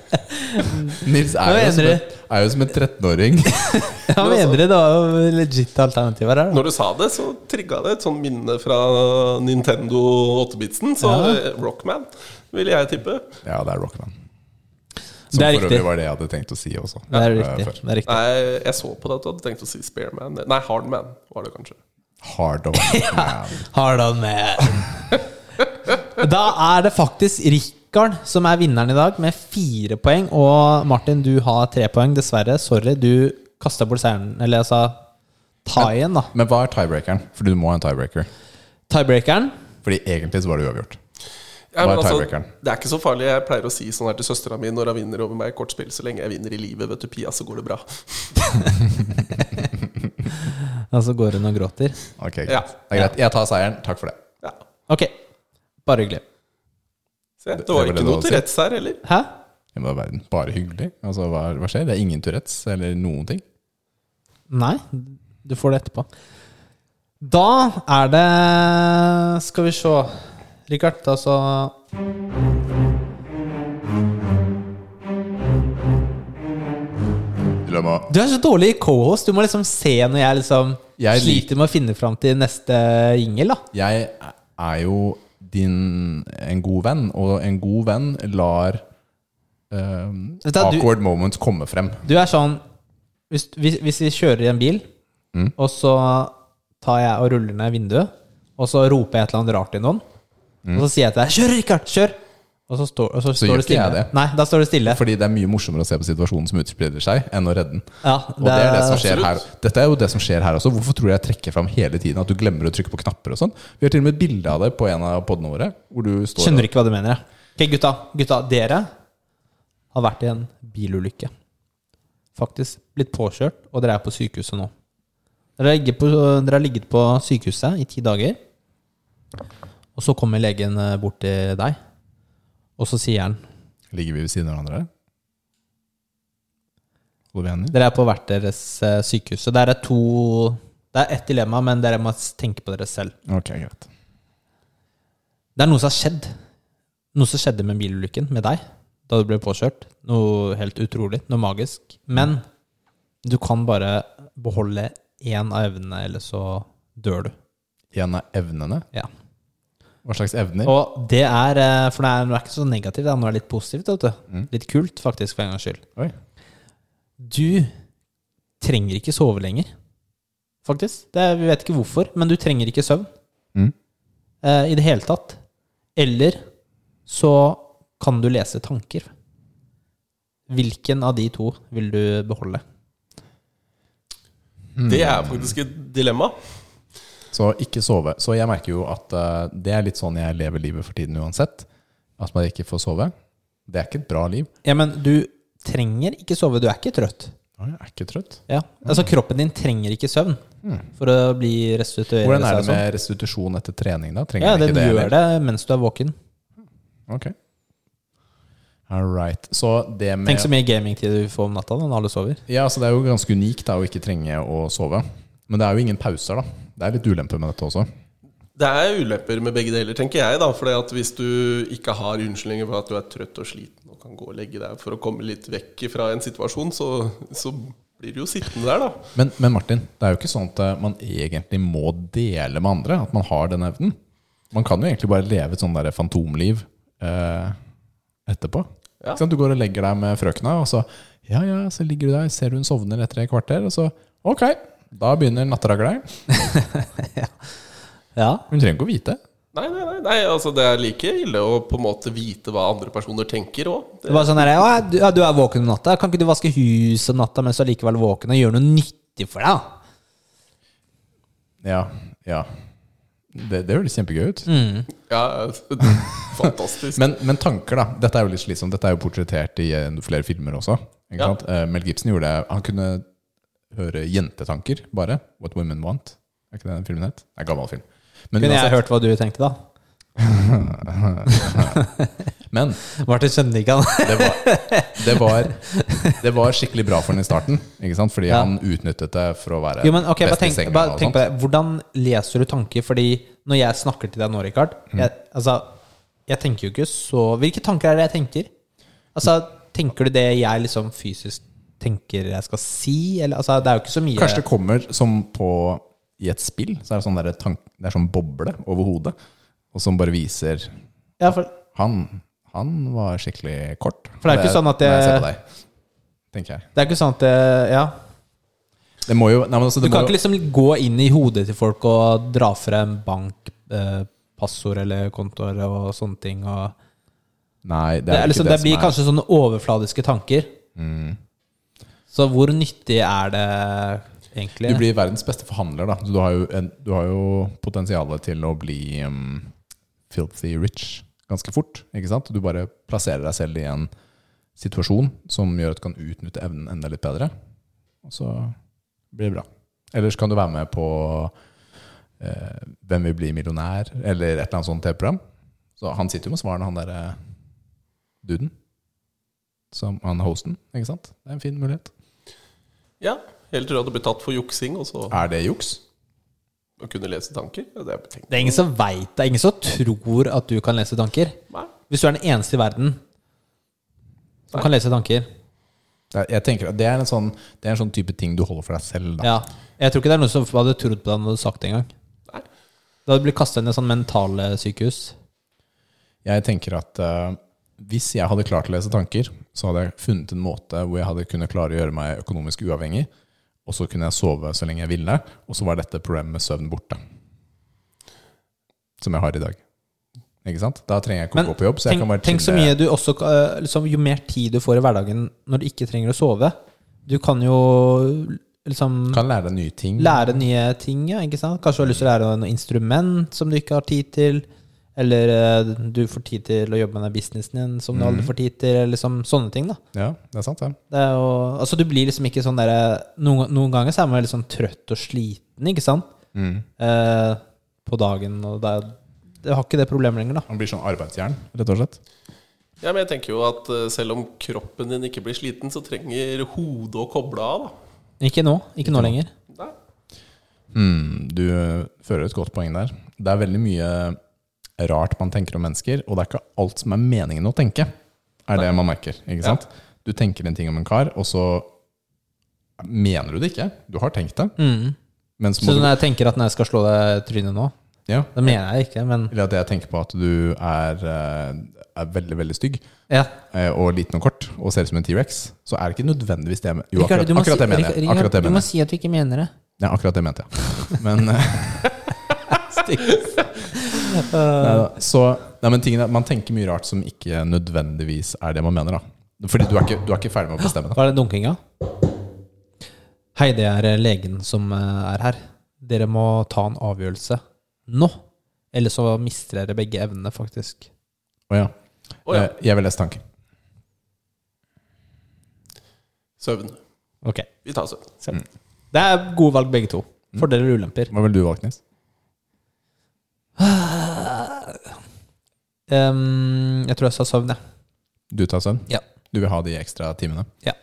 Nils er jo, som et, er jo som en 13-åring. (laughs) Han mener du det var jo legit alternativer her? da? Når du sa det, så trigga det et sånt minne fra Nintendo 8-bitsen. Så Ja. eh, Rockman vil jeg tippe. Ja, det er Rockman. Som Det er for riktig. øvrig var det jeg hadde tenkt å si også. Det er eh, riktig. før. Det er riktig. Nei, jeg så på det at du hadde tenkt å si Spareman. Nei, Hardman var det kanskje. Hard on (laughs) man. Hard on man. (laughs) Da er det faktisk Rikard som er vinneren i dag, med fire poeng. Og Martin, du har tre poeng. Dessverre. Sorry, du kasta bort seieren. Eller altså ta igjen, da. Men hva er tiebreakeren? For du må ha en tiebreaker. Tiebreakeren. Fordi egentlig så var det uavgjort. Ja, men altså, det er ikke så farlig. Jeg pleier å si sånn her til søstera mi når hun vinner over meg i kortspill. Så lenge jeg vinner i livet, vet du, Pia, så går det bra. Og (laughs) så går hun og gråter. Ok, Ja. Det er greit. Jeg tar seieren. Takk for det. Ja. Ok. Bare hyggelig. Se, Det- det var ikke noe retts her heller. Hæ? I hva verden? Bare hyggelig? Altså, hva, hva skjer? Det er ingen Tourettes eller noen ting? Nei, du får det etterpå. Da er det Skal vi se. Rikard, så Dilemma. Du er så dårlig i co-host. Du må liksom se når jeg liksom Jeg sliter med å finne fram til neste jingle, da. Jeg er jo din en god venn, og en god venn lar um, da, awkward du- moments komme frem. Du er sånn Hvis, hvis, hvis vi kjører i en bil, Mm. og så tar jeg og ruller ned vinduet, og så roper jeg et eller annet rart til noen. Og så sier jeg til deg 'Kjør, Rikard! Kjør!' Og så står, og så Så står gjør det ikke jeg stille. det. Nei, da står det stille. Fordi det er mye morsommere å se på situasjonen som utspiller seg, enn å redde den. Ja, Og det er det som skjer her. Dette er jo det som skjer her også. Hvorfor tror du jeg trekker fram hele tiden at du glemmer å trykke på knapper og sånn? Vi har til og med et bilde av det på en av podene våre. Hvor du står Skjønner ikke hva du mener. jeg. Ok, gutta. Gutta, dere har vært i en bilulykke. Faktisk blitt påkjørt, og dere er på sykehuset nå. Dere har ligget på, dere har ligget på sykehuset i ti dager. Og så kommer legen eh, bort til deg, og så sier han Ligger vi ved siden av hverandre? Hvor vi hender? Dere er på hvert deres eh, sykehus. Så det er to Det er ett dilemma, men dere må tenke på dere selv. Ok, greit. Det er noe som har skjedd. Noe som skjedde med bilulykken med deg da du ble påkjørt. Noe helt utrolig. Noe magisk. Men du kan bare beholde én av evnene, eller så dør du. En av evnene. Ja. Hva slags evner? Og det er eh, For det er, det er ikke så negativt, det er litt positivt. Vet du. Mm. Litt kult, faktisk, for en gangs skyld. Oi. Du trenger ikke sove lenger. Faktisk. Det, er- vi vet ikke hvorfor, men du trenger ikke søvn. Mm. eh, I det hele tatt. Eller så kan du lese tanker. Hvilken av de to vil du beholde? Det er faktisk et dilemma. Så ikke sove. Så jeg merker jo at uh, det er litt sånn jeg lever livet for tiden uansett. At man ikke får sove. Det er ikke et bra liv. Ja, men du trenger ikke sove. Du er ikke trøtt. Ja, Jeg er ikke trøtt. Ja. Altså, kroppen din trenger ikke søvn for å bli restituert. Hvordan er det sånn. med restitusjon etter trening, da? Trenger Ja, den ikke det? gjør eller? det mens du er våken. Ok. All right. Så det med Tenk så mye gamingtid du får om natta når alle sover. Ja, altså Det er jo ganske unikt da å ikke trenge å sove. Men det er jo ingen pauser, da. Det er litt ulemper med dette også. Det er ulemper med begge deler, tenker jeg. da For hvis du ikke har unnskyldninger for at du er trøtt og sliten og kan gå og legge deg for å komme litt vekk fra en situasjon, så, så blir du jo sittende der, da. Men, men Martin, det er jo ikke sånn at eh, man egentlig må dele med andre. At man har den evnen. Man kan jo egentlig bare leve et sånn der fantomliv eh, etterpå. Ja. Du går og legger deg med frøkna, og så Ja, ja, så ligger du der, ser du hun sovner etter et kvarter, og så Ok, da begynner natteragleren. (laughs) Ja. Hun trenger ikke å vite. Nei, nei, nei, nei altså det er like ille å på en måte vite hva andre personer tenker òg. Det var sånn du, ja, du er våken om natta. Kan ikke du vaske huset om natta mens du er likevel våken, og gjøre noe nyttig for deg? Ja, ja. Det, det høres kjempegøy ut. Ja, (laughs) fantastisk. Men, men tanker, da. Dette er jo litt slitsomt. Dette er jo portrettert i eh, flere filmer også. Ikke Ja. sant? Eh, Mel Gibson gjorde det. Han kunne høre jentetanker, bare. What Women Want. Er ikke det den filmen het? Det er en gammel film. Men, Kunne jeg hørt hva du tenkte, da? (laughs) men Martin skjønner ikke han. det, var, det, var, det var skikkelig bra for han i starten. Ikke sant? Fordi Ja. han utnyttet det for å være Jo, men okay, best best i tenk, senga. bare tenk på det. Hvordan leser du tanker? Fordi når jeg snakker til deg nå, Rikard Mm. jeg, Altså, jeg tenker jo ikke så Hvilke tanker er det jeg tenker? Altså, tenker du det jeg liksom fysisk tenker jeg skal si? Eller, altså, det er jo ikke så mye Kanskje det kommer som på i et spill. Så er det sånn, tank, det er sånn boble over hodet. Og som bare viser ja, for, Han, han var skikkelig kort. For det er ikke sånn at jeg, jeg det- deg, tenker jeg. Det er ikke sånn at jeg, Ja. Det jo nei, altså, Du kan ikke liksom gå inn i hodet til folk og dra frem bank, eh, eller kontoer og sånne ting. Og Nei, det det, er er ikke liksom, det, det blir er kanskje sånne overfladiske tanker. mm. Så hvor nyttig er det egentlig? Du blir verdens beste forhandler, da. Du har jo, en, du har jo potensialet til å bli um, filthy rich ganske fort. Ikke sant? Du bare plasserer deg selv i en situasjon som gjør at du kan utnytte evnen enda litt bedre. Og så blir det bra. Ellers kan du være med på eh, Hvem vil bli millionær? Eller et eller annet sånt TV-program. Så han sitter jo med svarene, han derre duden. Som han hosten, ikke sant? Det er en fin mulighet. Ja, Helt til du hadde blitt tatt for juksing, og så Er det juks? å kunne lese tanker. Ja, det er betenkt. Det er ingen som veit det. er ingen som tror at du kan lese tanker. Nei. Hvis du er den eneste i verden som kan lese tanker. Jeg, jeg tenker at det er, en sånn, det er en sånn type ting du holder for deg selv. Da. Ja. Jeg tror ikke det er noen som hadde trodd på deg når du hadde sagt det engang. Nei. Da hadde blitt kasta inn i et sånn mentale sykehus. Jeg tenker at eh, hvis jeg hadde klart å lese tanker, så hadde jeg funnet en måte hvor jeg hadde kunnet klare å gjøre meg økonomisk uavhengig, og så kunne jeg sove så lenge jeg ville, og så var dette problemet med søvn borte. Som jeg har i dag. Ikke sant? Da trenger jeg ikke å gå på jobb. Så jeg tenk, kan bare tenk så mye du også eh, liksom, Jo mer tid du får i hverdagen når du ikke trenger å sove Du kan jo liksom Kan lære deg nye ting. lære nye ting, ja, ikke sant? Kanskje du har lyst til å lære noe instrument som du ikke har tid til. Eller eh, du får tid til å jobbe med den businessen din som du aldri får tid til. Eller liksom sånne ting, da. Ja, det er sant, ja. Det er jo, altså Du blir liksom ikke sånn derre noen, noen ganger så er man veldig sånn trøtt og sliten, ikke sant? Mm. Eh, på dagen. Og det, er, det har ikke det problemet lenger, da. Man blir sånn arbeidsjern, rett og slett. Ja, men jeg tenker jo at eh, selv om kroppen din ikke blir sliten, så trenger hodet å koble av. da Ikke nå. Ikke nå lenger. Nei. Mm, du fører et godt poeng der. Det er veldig mye rart man tenker om mennesker, og det er ikke alt som er meningen å tenke, er det man merker. ikke sant? Du tenker en ting om en kar, og så mener du det ikke. Du har tenkt det, Mm. men så når du jeg tenker at når jeg skal slå deg i trynet nå, ja, det mener jeg ikke, men Eller at jeg tenker på at du er, øh, er veldig, veldig stygg. ja. eh, Og liten og kort, og ser ut som en T-rex, så er det ikke nødvendigvis det jeg mener. Jo, akkurat, akkurat det mener jeg. Akkurat det Du må mener si at du ikke mener det. Ja, akkurat det mente jeg. Men (laughs) (laughs) eh, Neida. Så nei, men tingen er, Man tenker mye rart som ikke nødvendigvis er det man mener. da Fordi du er ikke, du er ikke ferdig med å bestemme det. Hva er det dunkinga? Hei, det er eh, legen som eh, er her. Dere må ta en avgjørelse nå. Eller så mister dere begge evnene, faktisk. Å ja. Oh, ja. Eh, Jeg vil lese tanken. Søvn. Ok. Vi tar søvn. Det er gode valg, begge to. Fordeler og ulemper. Hva ville du valgt, Nils? (sighs) Ehm, jeg tror jeg sa søvn, jeg. Du tar søvn? Ja. Du vil ha de ekstra timene? Ja.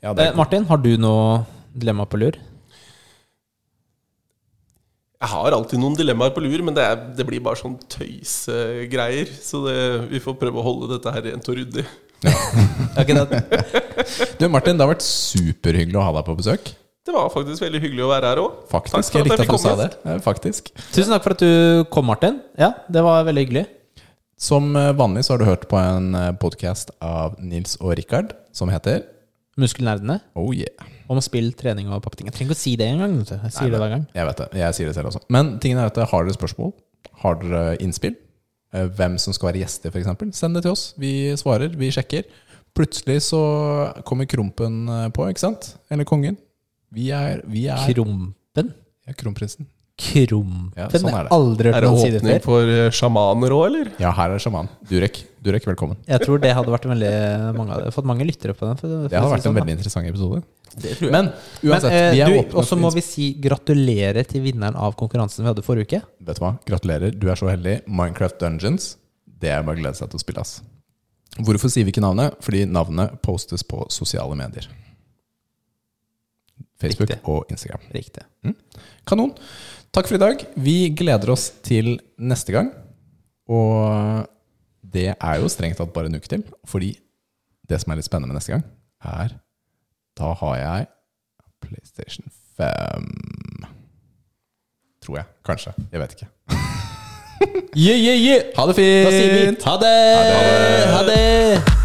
ja det Eh, Martin, har du noe dilemma på lur? Jeg har alltid noen dilemmaer på lur, men det, er, det blir bare sånn tøysegreier. Så det, vi får prøve å holde dette her rent og ryddig. Ja. (laughs) (laughs) du, Martin, det har vært superhyggelig å ha deg på besøk. Det var faktisk veldig hyggelig å være her òg. Faktisk. Jeg likte at du sa det. Eh, Faktisk. Tusen takk for at du kom, Martin. Ja, det var veldig hyggelig. Som eh, vanlig så har du hørt på en podkast av Nils og Rikard som heter Muskelnerdene. Oh yeah. Om spill, trening og pappeting. Jeg trenger ikke å si det engang. Jeg sier det hver gang. Jeg vet det. Jeg sier det selv også. Men tingen er at har dere spørsmål, har dere innspill, eh, hvem som skal være gjester f.eks., send det til oss. Vi svarer, vi sjekker. Plutselig så kommer Krompen eh, på, ikke sant? Eller kongen. Vi er, vi er Krompen? ja, kronprinsen. Krompen? Ja, sånn er Jeg har det. aldri hørt Er det før. Er det åpning for eh, sjamaner òg, eller? Ja, her er sjaman. Durek. Durek, velkommen. Jeg tror det hadde vært veldig mange, hadde fått mange lyttere på den. For, for Det hadde vært en sånn, veldig interessant episode. Det tror jeg. Men uansett, Men, eh, vi er åpne Og så må vi si gratulerer til vinneren av konkurransen vi hadde forrige uke. Vet du hva? Gratulerer. Du er så heldig. Minecraft Dungeons. Det er bare å glede seg til å spille, ass. Hvorfor sier vi ikke navnet? Fordi navnet postes på sosiale medier. Facebook Riktig. og Instagram. Riktig. Kanon. Takk for i dag. Vi gleder oss til neste gang. Og det er jo strengt tatt bare en uke til. Fordi det som er litt spennende med neste gang, er Da har jeg PlayStation 5. Tror jeg. Kanskje. Jeg vet ikke. Yeah, yeah, yeah. Ha det fint! Da sier vi ha det! Ha det! Ha det!